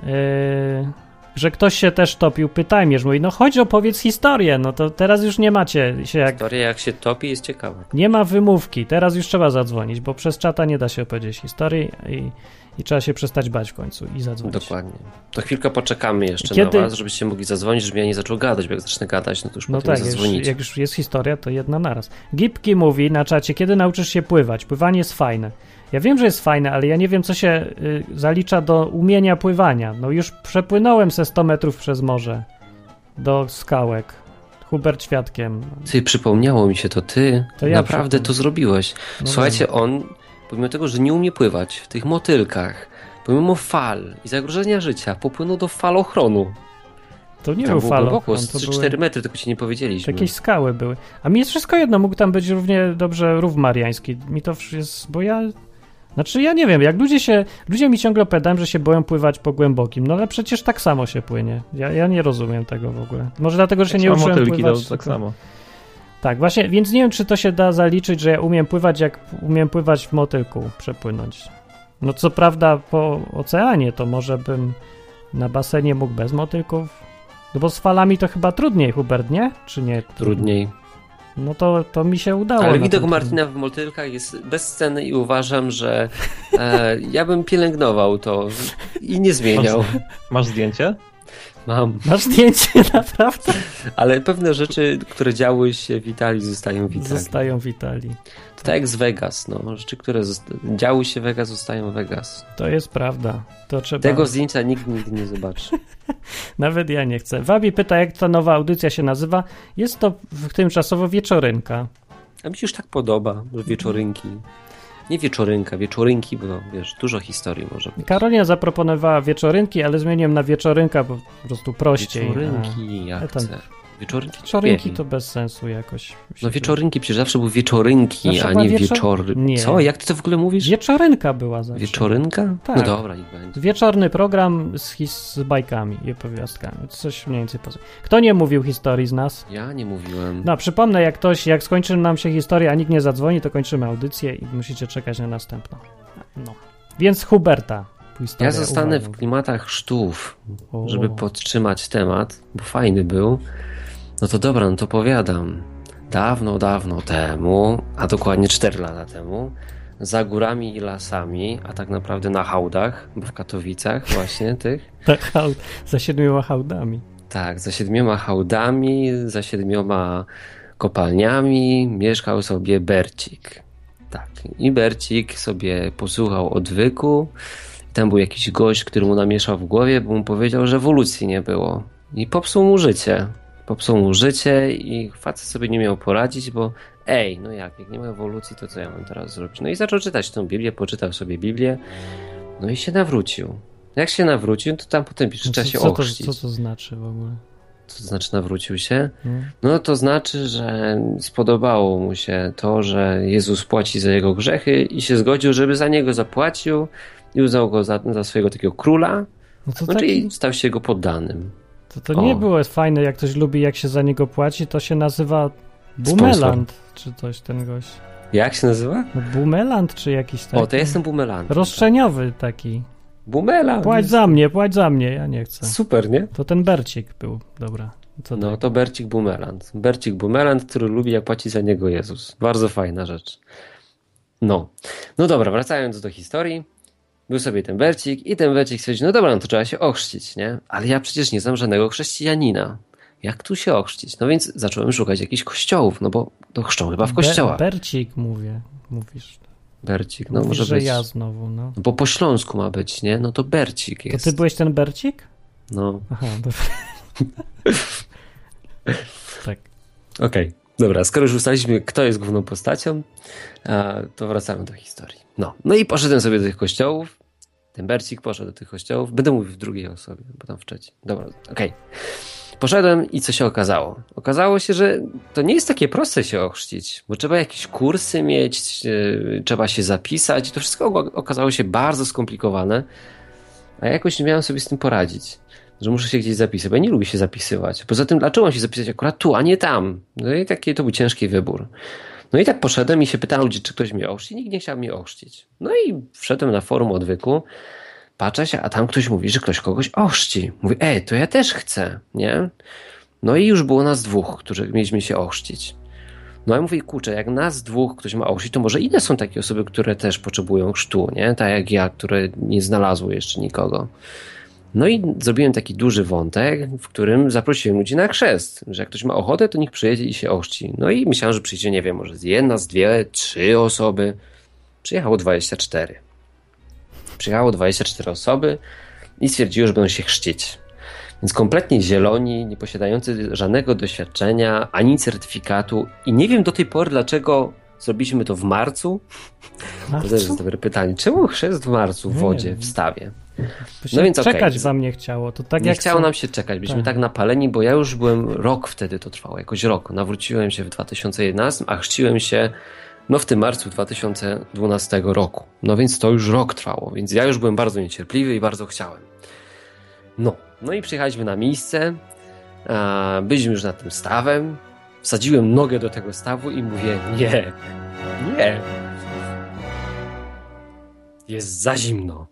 e, że ktoś się też topił. Pytajmierz mówi, no chodź opowiedz historię, no to teraz już nie macie się jak...
Historia jak się topi jest ciekawa.
Nie ma wymówki, teraz już trzeba zadzwonić, bo przez czata nie da się opowiedzieć historii i, i trzeba się przestać bać w końcu i zadzwonić.
Dokładnie. To chwilkę poczekamy jeszcze
Kiedy-
na was, żebyście mogli zadzwonić, żeby ja nie zaczął gadać, bo jak zacznę gadać, no to już
No
potem
tak, już,
zadzwonicie.
jak już jest historia, to jedna naraz. Gipki mówi na czacie, kiedy nauczysz się pływać? Pływanie jest fajne. Ja wiem, że jest fajne, ale ja nie wiem, co się y, zalicza do umienia pływania. No już przepłynąłem ze 100 metrów przez morze do skałek. Hubert świadkiem.
Ty, przypomniało mi się to, ty
To ja
naprawdę to zrobiłeś.
No
Słuchajcie, on, pomimo tego, że nie umie pływać w tych motylkach, pomimo fal i zagrożenia życia, popłynął do falochronu.
To nie
Tam
był
było głęboko,
falochron,
z
to
3-4
były
metry, tylko ci nie powiedzieliśmy.
to jakieś skały były. A mi jest wszystko jedno, mógł tam być równie dobrze rów mariański. Mi to jest, bo ja... Znaczy ja nie wiem, jak ludzie się... Ludzie mi ciągle opowiadają, że się boją pływać po głębokim, no ale przecież tak samo się płynie. Ja, ja nie rozumiem tego w ogóle. Może dlatego, że się
Jak
nie uczyłem
motylki,
pływać.
to tak samo.
Tak, właśnie, więc nie wiem, czy to się da zaliczyć, że ja umiem pływać, jak umiem pływać w motylku, przepłynąć. No co prawda po oceanie, to może bym na basenie mógł bez motylków. No bo z falami to chyba trudniej, Hubert, nie? Czy nie?
Trudniej.
No to, to mi się udało.
Ale widok Martina w motylkach jest bezcenny i uważam, że e, ja bym pielęgnował to i nie zmieniał.
Masz zdjęcie?
Mam.
Masz zdjęcie, naprawdę?
Ale pewne rzeczy, które działy się w Italii, zostają w Italii.
Zostają w Italii.
To tak jak z Vegas, no. Rzeczy, które zosta- działy się w Vegas, zostają w Vegas.
To jest prawda. To trzeba...
Tego zdjęcia nikt nigdy nie zobaczy.
Nawet ja nie chcę. Wabi pyta, jak ta nowa audycja się nazywa. Jest to w tymczasowo wieczorynka.
A mi się już tak podoba, że wieczorynki. Nie wieczorynka, wieczorynki, bo wiesz, dużo historii może być.
Karolina zaproponowała wieczorynki, ale zmieniłem na wieczorynka, bo po prostu prościej.
Wieczorynki,
A
jak
tam-
chcę. Wieczorynki,
Wieczorynki to bez sensu jakoś.
No wieczorynki, przecież zawsze były wieczorynki,
Zawsze
a nie
wieczor-
wieczory.
Nie.
Co? Jak ty to w ogóle mówisz?
Wieczorynka była zawsze.
Wieczorynka?
Tak.
No dobra, niech będzie.
Wieczorny program z, his- z bajkami i opowiastkami. Coś mniej więcej poza. Kto nie mówił historii z nas?
Ja nie mówiłem.
No, przypomnę, jak ktoś, jak skończy nam się historia, a nikt nie zadzwoni, to kończymy audycję i musicie czekać na następną. No. Więc Huberta.
Ja zostanę w klimatach chrztów,
O.
żeby podtrzymać temat, bo fajny był. No to dobra, no to powiadam. Dawno, dawno temu, a dokładnie 4 lata temu, za górami i lasami, a tak naprawdę na hałdach, bo w Katowicach właśnie tych,
Tak, za siedmioma hałdami.
tak, za siedmioma hałdami, za siedmioma kopalniami mieszkał sobie Bercik. Tak, i Bercik sobie posłuchał odwyku. Tam był jakiś gość, który mu namieszał w głowie, bo mu powiedział, że ewolucji nie było. I popsuł mu życie. Popsuł mu życie i facet sobie nie miał poradzić, bo ej, no jak, jak nie ma ewolucji, to co ja mam teraz zrobić? No i zaczął czytać tę Biblię, poczytał sobie Biblię, no i się nawrócił. Jak się nawrócił, to tam potem pisze, trzeba się
co, to,
ochrzcić.
co to znaczy w ogóle?
Co to znaczy nawrócił się?
No.
No to znaczy, że spodobało mu się to, że Jezus płaci za jego grzechy i się zgodził, żeby za niego zapłacił i uznał go za, za swojego takiego króla,
No to,
no,
taki,
stał się jego poddanym.
To, to nie było fajne, jak ktoś lubi, jak się za niego płaci, to się nazywa Bumeland, czy coś ten gość.
Jak się nazywa?
No, Bumeland, czy jakiś taki.
O, to ja jestem bumeland.
Roszczeniowy taki.
Bumeland.
Płać za mnie, płać za mnie, ja nie chcę.
Super, nie?
To ten Bercik był, dobra.
No
tak?
to Bercik Bumeland. Bercik Bumeland, który lubi jak płaci za niego Jezus. Bardzo fajna rzecz. No. No dobra, wracając do historii. Był sobie ten Bercik i ten Bercik stwierdził, no dobra, no to trzeba się ochrzcić, nie? Ale ja przecież nie znam żadnego chrześcijanina. Jak tu się ochrzcić? No więc zacząłem szukać jakichś kościołów, no bo to chrzczą chyba w kościołach.
Be- Bercik mówię, mówisz.
Bercik, no
Mówisz,
może
że
być.
ja znowu, no.
No bo po śląsku ma być, nie? No to Bercik
To
jest.
ty byłeś ten Bercik?
No,
Aha, dobra. tak.
Okej, dobra, skoro już ustaliliśmy, kto jest główną postacią, a, to wracamy do historii. No, no i poszedłem sobie do tych kościołów. Ten Bercik poszedł do tych kościołów. Będę mówił w drugiej osobie, bo tam w trzeciej. Dobra, okej. Poszedłem i co się okazało? Okazało się, że to nie jest takie proste się ochrzcić, bo trzeba jakieś kursy mieć, e, trzeba się zapisać. To wszystko okazało się bardzo skomplikowane, a ja jakoś nie miałem sobie z tym poradzić że muszę się gdzieś zapisać, bo ja nie lubię się zapisywać. Poza tym, dlaczego mam się zapisać akurat tu, a nie tam? No i taki to był ciężki wybór. No i tak poszedłem i się pytałem ludzi, czy ktoś mnie ochrzci. Nikt nie chciał mnie ochrzcić. No i wszedłem na forum odwyku, patrzę się, a tam ktoś mówi, że ktoś kogoś ochrzci. Mówi, ej, to ja też chcę, nie? No i już było nas dwóch, którzy mieliśmy się ochrzcić. No i mówię, kurczę, jak nas dwóch ktoś ma ochrzcić, to może inne są takie osoby, które też potrzebują chrztu, nie? Tak jak ja, które nie znalazły jeszcze nikogo. No i zrobiłem taki duży wątek, w którym zaprosiłem ludzi na chrzest, że jak ktoś ma ochotę, to niech przyjedzie i się ochrzci. No i myślałem, że przyjdzie, nie wiem, może z jedna, z dwie, trzy osoby. Przyjechało 24. Przyjechało 24 osoby i stwierdziły, że będą się chrzcić. Więc kompletnie zieloni, nie posiadający żadnego doświadczenia, ani certyfikatu i nie wiem do tej pory, dlaczego zrobiliśmy to w marcu. To też jest dobre pytanie. Czemu chrzest w marcu w wodzie, w stawie? No więc
czekać wam nie chciało. To tak
nie
jak
chciało
są-
nam się czekać, byliśmy
Tak.
tak. napaleni, bo ja już byłem rok wtedy to trwało, jakoś rok. Nawróciłem się w 2011, a chrzciłem się no w tym marcu 2012 roku. No więc to już rok trwało, więc ja już byłem bardzo niecierpliwy i bardzo chciałem. No, no i przyjechaliśmy na miejsce, byliśmy już nad tym stawem, wsadziłem nogę do tego stawu i mówię, nie, nie, jest za zimno.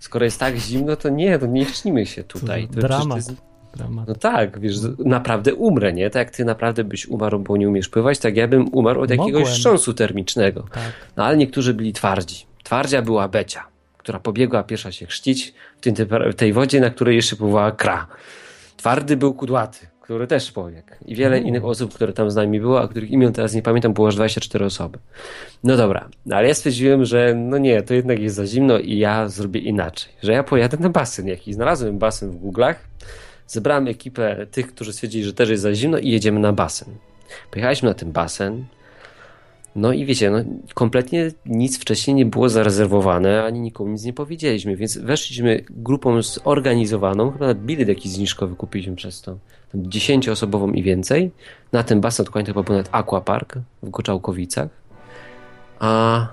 Skoro jest tak zimno, to nie, to nie cznimy się tutaj. To
dramat.
jest-
Dramat.
no tak, wiesz, naprawdę umrę, nie? Tak jak ty naprawdę byś umarł, bo nie umiesz pływać, tak ja bym umarł od jakiegoś
Mogłem.
wstrząsu termicznego.
Tak.
No ale niektórzy byli twardzi. Twardzia była Becia, która pobiegła pierwsza się chrzcić w, w tej wodzie, na której jeszcze pływała kra. Twardy był kudłaty, który też pobiegł. I wiele
Mm.
innych osób, które tam z nami było, a których imion teraz nie pamiętam, było aż 24 osoby. No dobra, no ale ja stwierdziłem, że no nie, to jednak jest za zimno i ja zrobię inaczej. Że ja pojadę na basen jakiś. Znalazłem basen w Google'ach, zebrałem ekipę tych, którzy stwierdzili, że też jest za zimno i jedziemy na basen. Pojechaliśmy na ten basen, no i wiecie, no, kompletnie nic wcześniej nie było zarezerwowane, ani nikomu nic nie powiedzieliśmy, więc weszliśmy grupą zorganizowaną, chyba nawet bilet jakiś zniżkowy kupiliśmy przez to, 10-osobową i więcej, na ten basen, to chyba nawet Aquapark w Goczałkowicach, a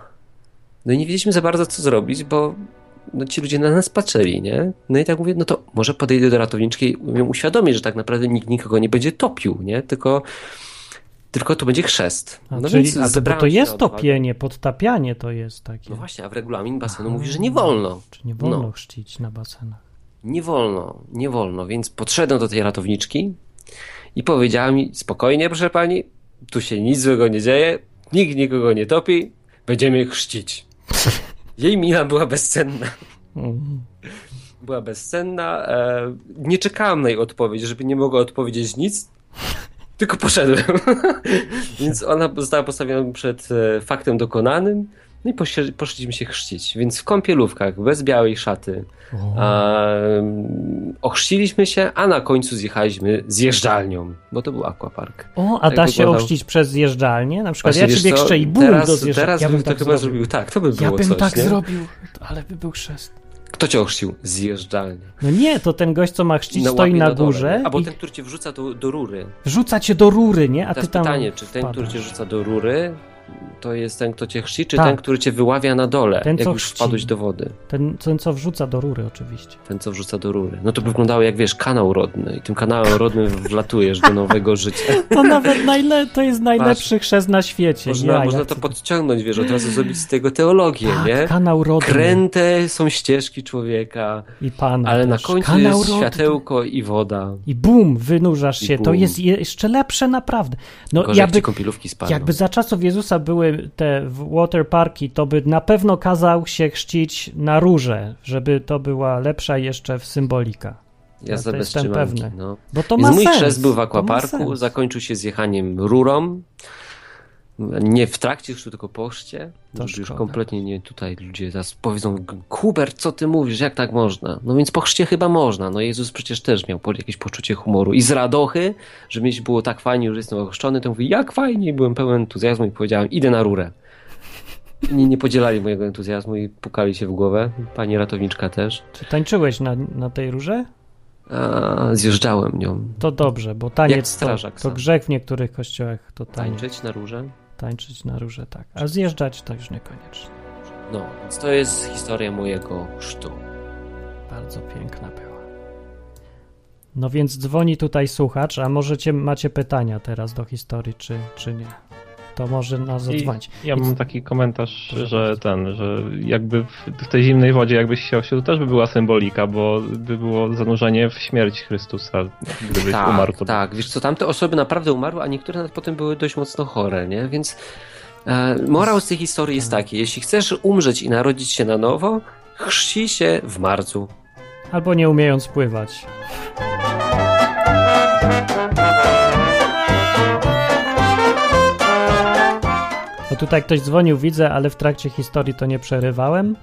no i nie wiedzieliśmy za bardzo co zrobić, bo no, ci ludzie na nas patrzyli, nie? No i tak mówię, no to może podejdę do ratowniczki i ją uświadomić, że tak naprawdę nikt nikogo nie będzie topił, nie? Tylko tylko to będzie chrzest.
A,
No
czyli,
więc
a to, jest topienie, podtapianie to jest takie.
No właśnie, a w regulamin basenu
Aha.
mówi, że nie wolno.
Czy nie wolno
No.
chrzcić na basenach?
Nie wolno, nie wolno, więc podszedłem do tej ratowniczki i powiedziała mi, spokojnie proszę pani, tu się nic złego nie dzieje, nikt nikogo nie topi, będziemy chrzcić. Jej mina była bezcenna.
Mm.
Była bezcenna, e, nie czekałem na jej odpowiedź, żeby nie mogła odpowiedzieć nic, tylko poszedłem. Więc ona została postawiona przed e, faktem dokonanym, no i poszliśmy się chrzcić. Więc w kąpielówkach, bez białej szaty, ochrzciliśmy się, a na końcu zjechaliśmy zjeżdżalnią, bo to był aquapark.
O, a
tak
da się
wyglądał.
ochrzcić przez zjeżdżalnię? Na przykład
Właśnie,
ja ciebie chrzczę i bum
teraz,
do zjeżdżalni.
Teraz
ja
bym
bym
to
tak
chyba
zrobił.
zrobił. Tak, to by było
Ja bym
coś,
tak
nie?
zrobił, ale by był chrzest.
Kto cię ochrzcił? Zjeżdżalnie.
No nie, to ten gość, co ma chrzcić,
Na
stoi na
dole,
górze?
Albo
i
ten, który cię wrzuca do, do rury.
wrzuca cię do rury, nie? A
Teraz
ty tam
pytanie, czy ten, który cię rzuca do rury, to jest ten, kto cię chrzci, czy
Tak.
ten, który cię wyławia na dole,
Ten,
jak już
chrzci.
wpadłeś do wody?
Ten, ten, co wrzuca do rury oczywiście.
Ten, co wrzuca do rury. No to by wyglądało jak, wiesz, kanał rodny i tym kanałem rodnym wlatujesz do nowego życia.
To nawet najle, to jest najlepszy chrzest na świecie.
Można,
ja,
można to
chcę-
podciągnąć, wiesz, od razu zrobić z tego teologię,
tak,
nie?
kanał rodny.
Kręte są ścieżki człowieka,
I pana
ale na
też.
końcu
kanał
jest
rodny.
światełko i woda.
I bum, wynurzasz się. To
bum.
jest je- jeszcze lepsze naprawdę. No
Gorzej
jakby,
spadną.
jakby za czasów Jezusa były te waterparki, to by na pewno kazał się chrzcić na róże, żeby to była lepsza jeszcze w symbolika.
Ja
jestem
beztrzymanki,
pewny.
no.
Bo to
Więc
ma
mój
sens.
chrzest był w akwaparku, zakończył się zjechaniem rurą. Nie w trakcie chrztu, tylko po chrzcie. Już
szkoda.
kompletnie nie tutaj ludzie teraz powiedzą, Hubert, co ty mówisz, jak tak można? No więc po chrzcie chyba można. No Jezus przecież też miał jakieś poczucie humoru. I z radochy, że mi było tak fajnie, że jestem ochrzczony, to mówi, jak fajnie, I byłem pełen entuzjazmu i powiedziałem, idę na rurę. Nie, nie podzielali mojego entuzjazmu i pukali się w głowę. Pani ratowniczka też.
Czy tańczyłeś na, na tej róże?
A, zjeżdżałem nią.
To dobrze, bo taniec to,
strażak
to grzech w niektórych kościołach. To. Tańczyć
na rurze.
Tańczyć na róże, tak. A zjeżdżać to już niekoniecznie.
No, więc to jest historia mojego chrztu.
Bardzo piękna była. No więc dzwoni tutaj słuchacz, a możecie, macie pytania teraz do historii, czy, czy nie? To może nas zadzwonić.
ja mam taki komentarz,
Proszę
że
bardzo.
ten, że jakby w, w tej zimnej wodzie jakbyś się osiadł, to też by była symbolika, bo by było zanurzenie w śmierć Chrystusa, gdybyś
Tak,
umarł. To
tak. Wiesz co, tamte osoby naprawdę umarły, a niektóre nawet potem były dość mocno chore, nie? Więc e, morał z tej historii jest taki. Jeśli chcesz umrzeć i narodzić się na nowo, chrzci się w marcu.
Albo nie umiejąc pływać. O tutaj ktoś dzwonił, widzę, ale w trakcie historii to nie przerywałem.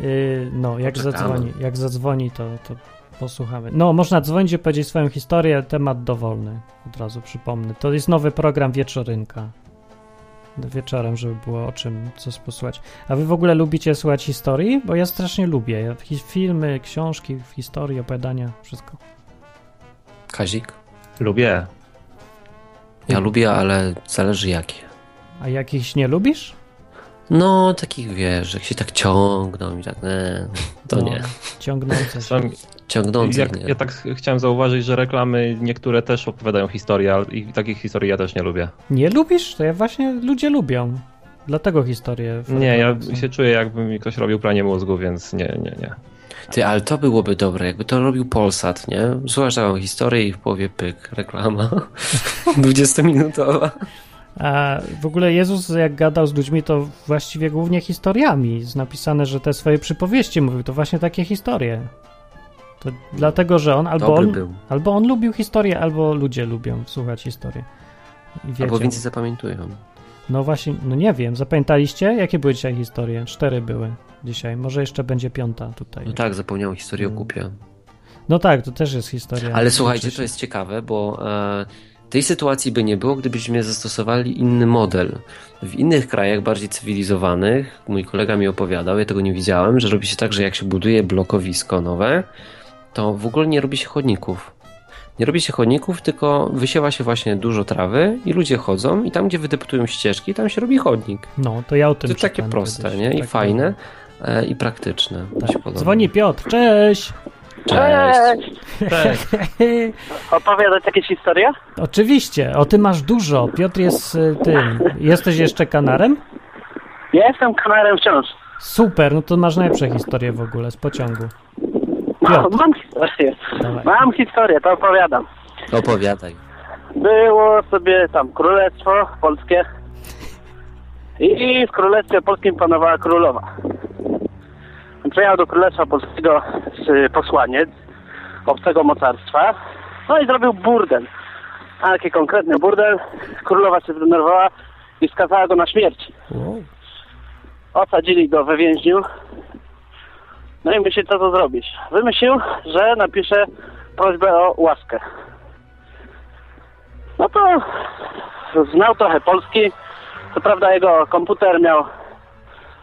Yy, no, jak
Poczekamy.
zadzwoni, jak zadzwoni, to, to posłuchamy. No, można dzwonić i powiedzieć swoją historię, temat dowolny. Od razu przypomnę. To jest nowy program Wieczorynka. Wieczorem, żeby było o czym coś posłuchać. A wy w ogóle lubicie słuchać historii? Bo ja strasznie lubię. Ja, hi- filmy, książki, historii, opowiadania, wszystko.
Kazik?
lubię.
Ja lubię, ale zależy jakie.
A jakichś nie lubisz?
No, takich wiesz, jak się tak ciągną i tak, e, to
No,
nie.
Ciągnące się.
Sam,
Ciągnących
jak,
nie.
ja tak chciałem zauważyć, że reklamy niektóre też opowiadają historię, ale i takich historii ja też nie lubię.
Nie lubisz? To ja właśnie ludzie lubią. Dlatego historie. w
Nie, ja się czuję jakby mi ktoś robił pranie mózgu, więc nie, nie, nie.
Ty, ale to byłoby dobre, jakby to robił Polsat, nie? Słuchasz taką historię i w połowie pyk, reklama 20-minutowa.
A w ogóle Jezus, jak gadał z ludźmi, to właściwie głównie historiami. Jest napisane, że te swoje przypowieści mówił, to właśnie takie historie. To dlatego, że on albo
Dobry
on,
był.
albo on lubił historię, albo ludzie lubią słuchać historii.
Albo więcej zapamiętują.
No właśnie, no nie wiem, zapamiętaliście? Jakie były dzisiaj historie? Cztery były dzisiaj, może jeszcze będzie piąta tutaj.
No tak, zapomniałem historię o
Mm.
kupie.
No tak, to też jest historia.
Ale słuchajcie, to jest ciekawe, bo e, tej sytuacji by nie było, gdybyśmy zastosowali inny model. W innych krajach bardziej cywilizowanych, mój kolega mi opowiadał, ja tego nie widziałem, że robi się tak, że jak się buduje blokowisko nowe, to w ogóle nie robi się chodników. Nie robi się chodników, tylko wysiewa się właśnie dużo trawy i ludzie chodzą i tam, gdzie wydeptują ścieżki, tam się robi chodnik.
No, to ja o
To
tym
jest takie proste,
kiedyś.
nie? I
Tak,
fajne, e, i praktyczne.
Tak. Dzwoni Piotr, cześć!
Cześć.
Opowiadać jakieś historie?
Oczywiście, o tym masz dużo. Piotr jest y, tym. Jesteś jeszcze kanarem?
Ja jestem kanarem wciąż.
Super, no to masz najlepsze historie w ogóle z pociągu.
No,
Piotr.
mam historię.
Dawaj.
Mam historię, to opowiadam.
Opowiadaj.
Było sobie tam królestwo polskie i w królestwie polskim panowała królowa. Przyjechał do królestwa polskiego y, posłaniec obcego mocarstwa, no i zrobił burdel. A taki konkretny burdel. Królowa się zdenerwowała i skazała go na śmierć. Osadzili go we więźniu. No i myśli, co to zrobić. Wymyślił, że napisze prośbę o łaskę. No to znał trochę polski. Co prawda jego komputer miał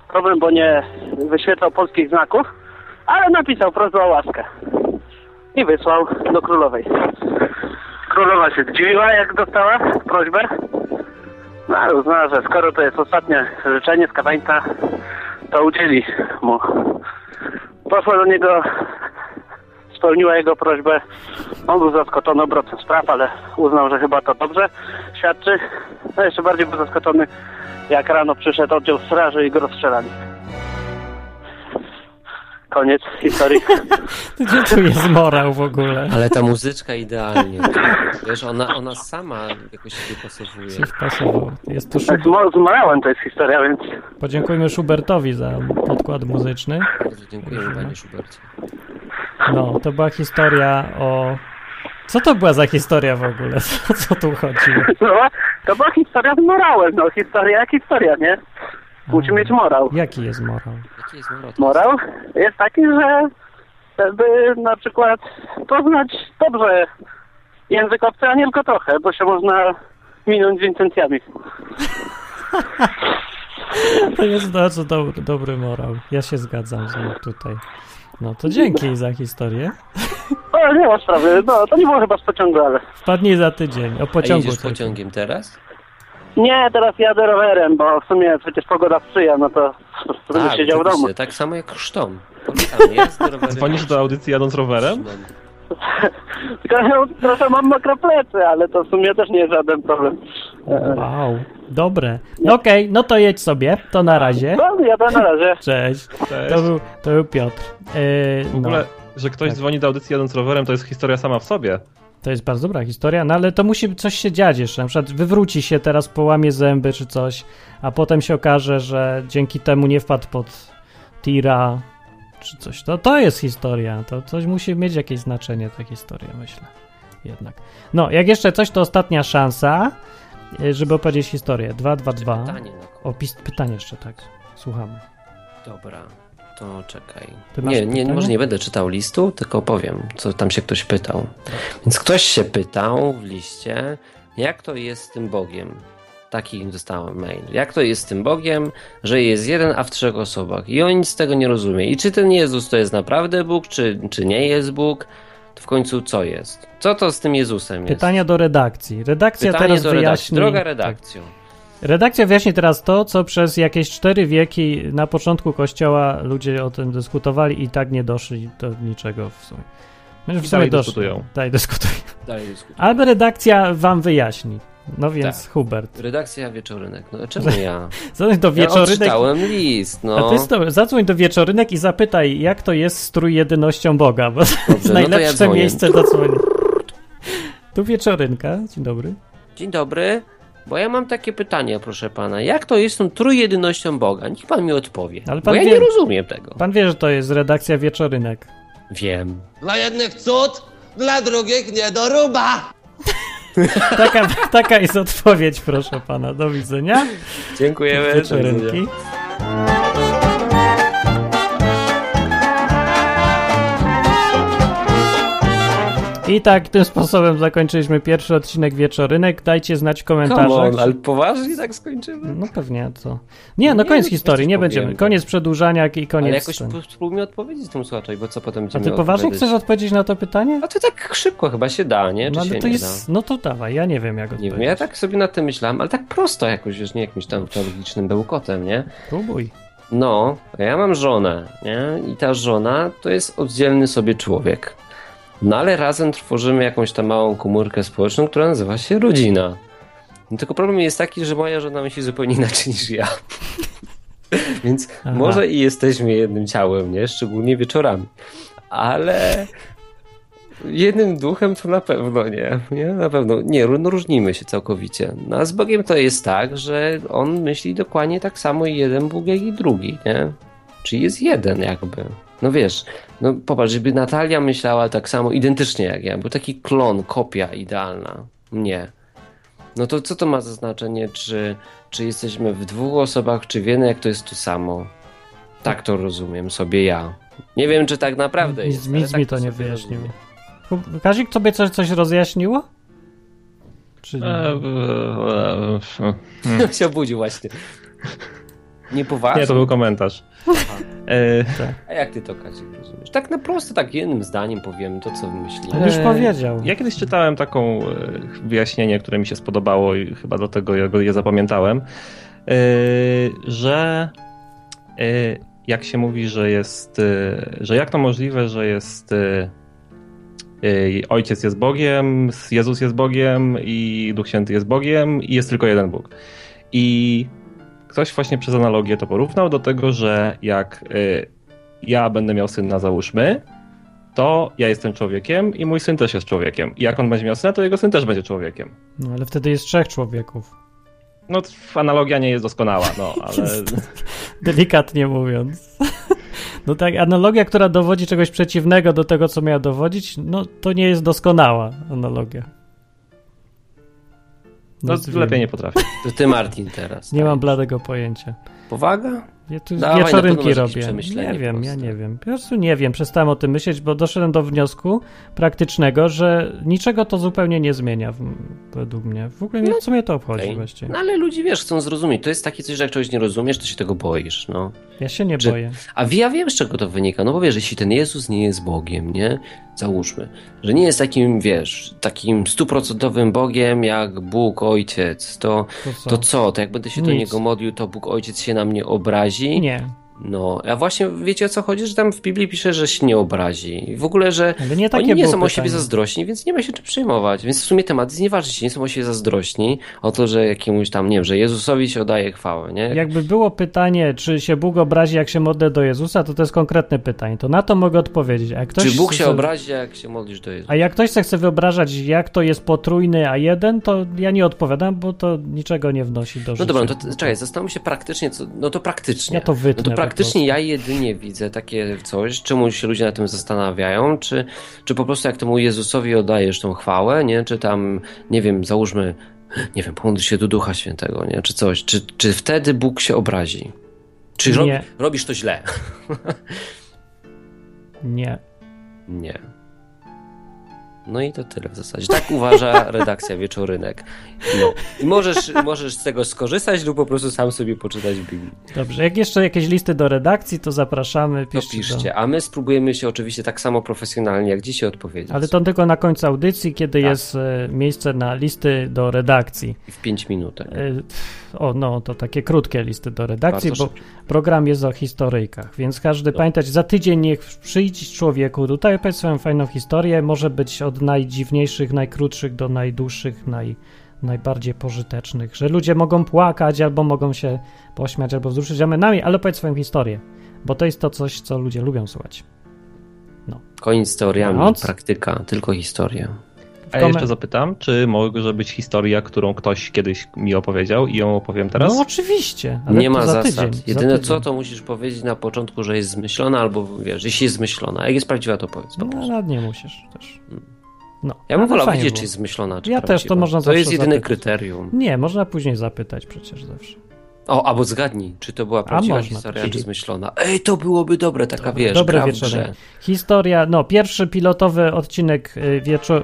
problem, bo nie wyświetlał polskich znaków, ale napisał prośbę o łaskę. I wysłał do królowej. Królowa się zdziwiła, jak dostała prośbę. No ale uznała, że skoro to jest ostatnie życzenie skazańca, to udzieli mu. Poszła do niego, spełniła jego prośbę. On był zaskoczony obrotem spraw, ale uznał, że chyba to dobrze świadczy. No jeszcze bardziej był zaskoczony, jak rano przyszedł oddział straży i go rozstrzelali. Koniec historii.
Gdzie tu jest morał w ogóle?
Ale ta muzyczka idealnie. Wiesz, ona, ona sama jakoś się dopasowuje.
Się wpasował. Jest tu
Tak,
Schub...
z mo- z morałem to jest historia, więc
Podziękujmy Schubertowi za podkład muzyczny.
Bardzo dziękujemy panie Szubercie.
No, to była historia o... Co to była za historia w ogóle? O co tu chodziło?
no, to była historia z morałem. No, historia jak historia, nie? Musi mieć morał.
Jaki jest morał?
Jaki jest morał?
Morał jest taki, że by na przykład poznać dobrze język obcy, a nie tylko trochę, bo się można minąć z intencjami.
To jest bardzo dobry, dobry morał. Ja się zgadzam z nim tutaj. No to dzięki za historię.
O, nie ma sprawy. No, to nie było chyba z pociągu, ale...
Wpadnij za tydzień. O
A
pociągu.
jedziesz
tylko.
pociągiem teraz?
Nie, teraz jadę rowerem, bo w sumie przecież pogoda sprzyja, no to będę siedział w domu.
oczywiście, Tak samo jak chrztom. Polecam, jest rowery.
Dzwonisz do audycji jadąc rowerem?
trochę mam mokre plecy, ale to w sumie też nie jest żaden problem. E,
Wow, dobre. No okej, no to jedź sobie. To na razie.
No, jadę na razie.
Cześć.
Cześć.
To był, to był Piotr. Yy,
W ogóle,
no,
że ktoś
Tak.
dzwoni do audycji jadąc rowerem, to jest historia sama w sobie.
to jest bardzo dobra historia, no ale to musi coś się dziać jeszcze. Na przykład wywróci się teraz, połamie zęby czy coś, a potem się okaże, że dzięki temu nie wpadł pod tira czy coś. To, to jest historia. To coś musi mieć jakieś znaczenie, ta historia, myślę. Jednak. No, jak jeszcze coś, to ostatnia szansa, yy, żeby opowiedzieć historię. 2, 2, 2.
Pytanie
O, pytanie jeszcze, tak. Słuchamy.
Dobra, to czekaj. Nie, nie,
pytanie?
może nie będę czytał listu, tylko powiem, co tam się ktoś pytał. Więc ktoś się pytał w liście, jak to jest z tym Bogiem. Taki dostałem mail. Jak to jest z tym Bogiem, że jest jeden, a w trzech osobach. I on nic z tego nie rozumie. I czy ten Jezus to jest naprawdę Bóg, czy, czy nie jest Bóg? To w końcu co jest? Co to z tym Jezusem jest?
Pytania do redakcji. Redakcja
Pytanie
teraz
do redakcji.
wyjaśni.
Droga
tak.
redakcjo.
Redakcja wyjaśni teraz to, co przez jakieś cztery wieki na początku kościoła ludzie o tym dyskutowali i tak nie doszli do niczego w sumie. Znaczy, w
I
sumie
dalej
doszli.
dyskutują.
Dalej dyskutują.
Dalej dyskutuj.
Albo redakcja wam wyjaśni. No więc
Tak.
Hubert.
Redakcja Wieczorynek. No czemu ja?
Zadzwoń do
Ja
wieczorynek.
odczytałem list, no.
A ty sto- zadzwoń do wieczorynek i zapytaj, jak to jest z trójjedynością Boga, bo to jest
no to ja
najlepsze
dzwonię.
miejsce do dzwonienia. Tu wieczorynka. Dzień dobry.
Dzień dobry, bo ja mam takie pytanie, proszę pana. Jak to jest z tą trójjedynością Boga? Niech pan mi odpowie.
Ale
bo
pan
ja
wie-
nie rozumiem tego.
Pan wie, że to jest redakcja wieczorynek.
Wiem.
Dla jednych cud, dla drugich niedoruba.
Taka, taka jest odpowiedź, proszę pana. Do widzenia.
Dziękujemy.
Wieczorynki. I tak tym sposobem zakończyliśmy pierwszy odcinek Wieczorynek. Dajcie znać w
Come
komentarzach.
on, ale poważnie tak skończymy?
No pewnie, a co? Nie, no
Nie,
koniec historii, nie
powiem.
będziemy. Koniec przedłużania i
Ale
koniec
jakoś
scen.
p- spróbuj mi odpowiedzieć tym słuchaczom, bo co potem
A
będziemy
ty poważnie chcesz odpowiedzieć na to pytanie?
A to tak szybko chyba się da, nie? Czy
No
się
ale to
nie
jest, no to dawaj, ja nie wiem jak
da? Nie
odpowiedzieć.
wiem, ja tak sobie nad tym myślałem, ale tak prosto jakoś, już nie jakimś tam teologicznym bełkotem, nie?
Próbuj.
No, ja mam żonę, nie? I ta żona to jest oddzielny sobie człowiek. No ale razem tworzymy jakąś tam małą komórkę społeczną, która nazywa się rodzina. No, tylko problem jest taki, że moja żona myśli zupełnie inaczej niż ja. Więc
Aha.
może i jesteśmy jednym ciałem, nie? Szczególnie wieczorami. Ale jednym duchem to na pewno nie. nie? Na pewno nie, no różnimy się całkowicie. No a z Bogiem to jest tak, że on myśli dokładnie tak samo i jeden Bóg, jak i drugi, nie? Czyli jest jeden jakby. No wiesz, no popatrz, żeby Natalia myślała tak samo identycznie jak ja, był taki klon, kopia idealna. Nie. No to co to ma za znaczenie, czy, czy jesteśmy w dwóch osobach, czy w jednej, jak to jest to samo? Tak to rozumiem sobie ja. Nie wiem, czy tak naprawdę
Nic,
jest.
nic
tak
mi to nie wyjaśniło. Hub- Kazik, tobie coś, coś rozjaśniło? Czy nie?
E, e, e,
rozumiem. się obudził właśnie. Niepoważnie.
Nie, to był komentarz. E,
A jak ty to, Kazik, rozumiesz? Tak na prosto, tak jednym zdaniem powiem to, co myślisz.
Już
Eee,
powiedział.
Ja kiedyś czytałem taką e, wyjaśnienie, które mi się spodobało i chyba dlatego ja go je zapamiętałem, e, że e, jak się mówi, że jest, e, że jak to możliwe, że jest e, e, Ojciec jest Bogiem, Jezus jest Bogiem i Duch Święty jest Bogiem i jest tylko jeden Bóg. I ktoś właśnie przez analogię to porównał do tego, że jak e, ja będę miał syna, załóżmy, to ja jestem człowiekiem i mój syn też jest człowiekiem. I jak on będzie miał syna, to jego syn też będzie człowiekiem.
No ale wtedy jest trzech człowieków.
No, analogia nie jest doskonała, no, ale
Delikatnie mówiąc. No tak, analogia, która dowodzi czegoś przeciwnego do tego, co miała dowodzić, no to nie jest doskonała analogia.
No, lepiej nie potrafię.
To ty, Martin, teraz.
Nie
tak?
mam bladego pojęcia.
Powaga?
Ja tu
Dawaj,
wieczorynki robię. Nie wiem, ja nie wiem. Po prostu nie wiem, przestałem o tym myśleć, bo doszedłem do wniosku praktycznego, że niczego to zupełnie nie zmienia w, według mnie. W ogóle nie, co mnie to obchodzi
Okej.
właściwie.
No ale ludzie, wiesz, chcą zrozumieć. To jest takie coś, że jak czegoś nie rozumiesz, to się tego boisz, no.
Ja się nie
Że-
boję.
A ja wiem, z czego to wynika. No bo wiesz, jeśli ten Jezus nie jest Bogiem, nie? Załóżmy, że nie jest takim, wiesz, takim stuprocentowym Bogiem jak Bóg Ojciec, to,
To co?
to co? To jak będę się do
Nic.
Niego modlił, to Bóg Ojciec się na mnie obrazi?
Nie,
No, a właśnie wiecie o co chodzi? Że tam w Biblii pisze, że się nie obrazi. I w ogóle, że
ale nie
oni nie są o siebie zazdrośni, więc nie ma się czym przejmować. Więc w sumie temat jest nieważny, nie są o siebie zazdrośni o to, że jakiemuś tam, nie wiem, że Jezusowi się oddaje chwałę, nie?
Jakby było pytanie, czy się Bóg obrazi, jak się modlę do Jezusa, to to jest konkretne pytanie. To na to mogę odpowiedzieć. A ktoś
Czy Bóg się
chce-
obrazi, jak się modlisz do Jezusa?
A jak ktoś chce wyobrażać, jak to jest potrójny a jeden, to ja nie odpowiadam, bo to niczego nie wnosi do życia.
No dobra, no to czekaj, zastanów się praktycznie, co, no to praktycznie.
Ja to wytnę
No to praktycznie
prostu.
ja jedynie widzę takie coś, czemu się ludzie na tym zastanawiają, czy, czy po prostu jak temu Jezusowi oddajesz tą chwałę, nie? Czy tam, nie wiem, załóżmy, nie wiem, pomódl się do Ducha Świętego, nie? Czy coś, czy, czy wtedy Bóg się obrazi? Czy rob, robisz to źle?
Nie.
Nie. No i to tyle w zasadzie. Tak uważa redakcja Wieczorynek. No. I możesz, możesz z tego skorzystać lub po prostu sam sobie poczytać Biblię.
Dobrze, jak jeszcze jakieś listy do redakcji, to zapraszamy.
To
Piszcie
piszcie, a my spróbujemy się oczywiście tak samo profesjonalnie jak dzisiaj odpowiedzieć.
Do... Ale to tylko na końcu audycji, kiedy
Tak.
jest e, miejsce na listy do redakcji.
W 5 minutek.
O, no, to takie krótkie listy do redakcji,
Bardzo
bo
szybko.
program jest o historyjkach, więc każdy pamiętać, za tydzień niech przyjdź człowieku tutaj, opowiedz swoją fajną historię, może być od najdziwniejszych, najkrótszych do najdłuższych, naj, najbardziej pożytecznych, że ludzie mogą płakać, albo mogą się pośmiać, albo wzruszyć ramionami, ale opowiedz swoją historię, bo to jest to coś, co ludzie lubią słuchać.
Koniec z teoriami,
Noc.
praktyka, tylko historia.
A ja jeszcze zapytam, czy może być historia, którą ktoś kiedyś mi opowiedział i ją opowiem teraz?
No oczywiście, ale
nie ma
za
zasad.
tydzień,
Jedyne
za
co, to musisz powiedzieć na początku, że jest zmyślona, albo wiesz, jeśli jest zmyślona. Jak jest prawdziwa, to powiedz po
No, nie musisz też. No,
Ja bym wolał wiedzieć, czy jest zmyślona, czy
Ja też, to
prawdziwa.
można
To jest jedyne
zapytać.
kryterium.
Nie, można później zapytać przecież zawsze.
O, albo zgadnij, czy to była prawdziwa
można
historia, czy zmyślona. Ej, to byłoby dobre, taka wiesz,
Dobre
gra.
Historia, no, pierwszy pilotowy odcinek y, wieczor...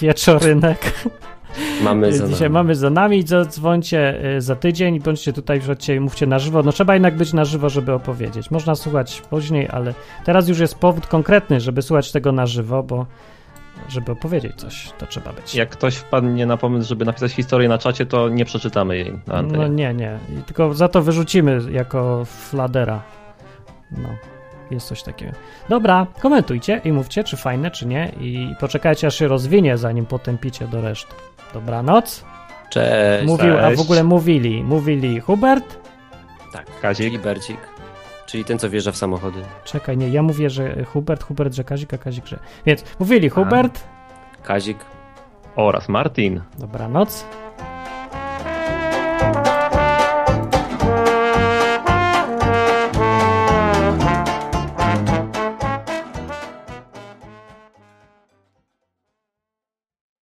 wieczorynek.
Mamy za
Dzisiaj
nami.
mamy za nami, dzwońcie y, za tydzień, bądźcie tutaj, wrzućcie i mówcie na żywo. No trzeba jednak być na żywo, żeby opowiedzieć. Można słuchać później, ale teraz już jest powód konkretny, żeby słuchać tego na żywo, bo żeby opowiedzieć coś, to trzeba być.
Jak ktoś wpadnie na pomysł, żeby napisać historię na czacie, to nie przeczytamy jej na antenie.
No nie, nie. I tylko za to wyrzucimy jako fladera. No, jest coś takiego. Dobra, komentujcie i mówcie, czy fajne, czy nie. I poczekajcie, aż się rozwinie, zanim potępicie do reszty. Dobranoc.
Cześć.
Mówił, a w
cześć.
ogóle mówili. Mówili Hubert.
Tak,
Kazik.
czyli Bercik. Czyli ten, co wjeżdża w samochody.
Czekaj, nie, ja mówię, że Hubert, Hubert, że Kazik, a Kazik, że... Więc mówili Hubert.
Kazik.
Oraz Martin.
Dobranoc.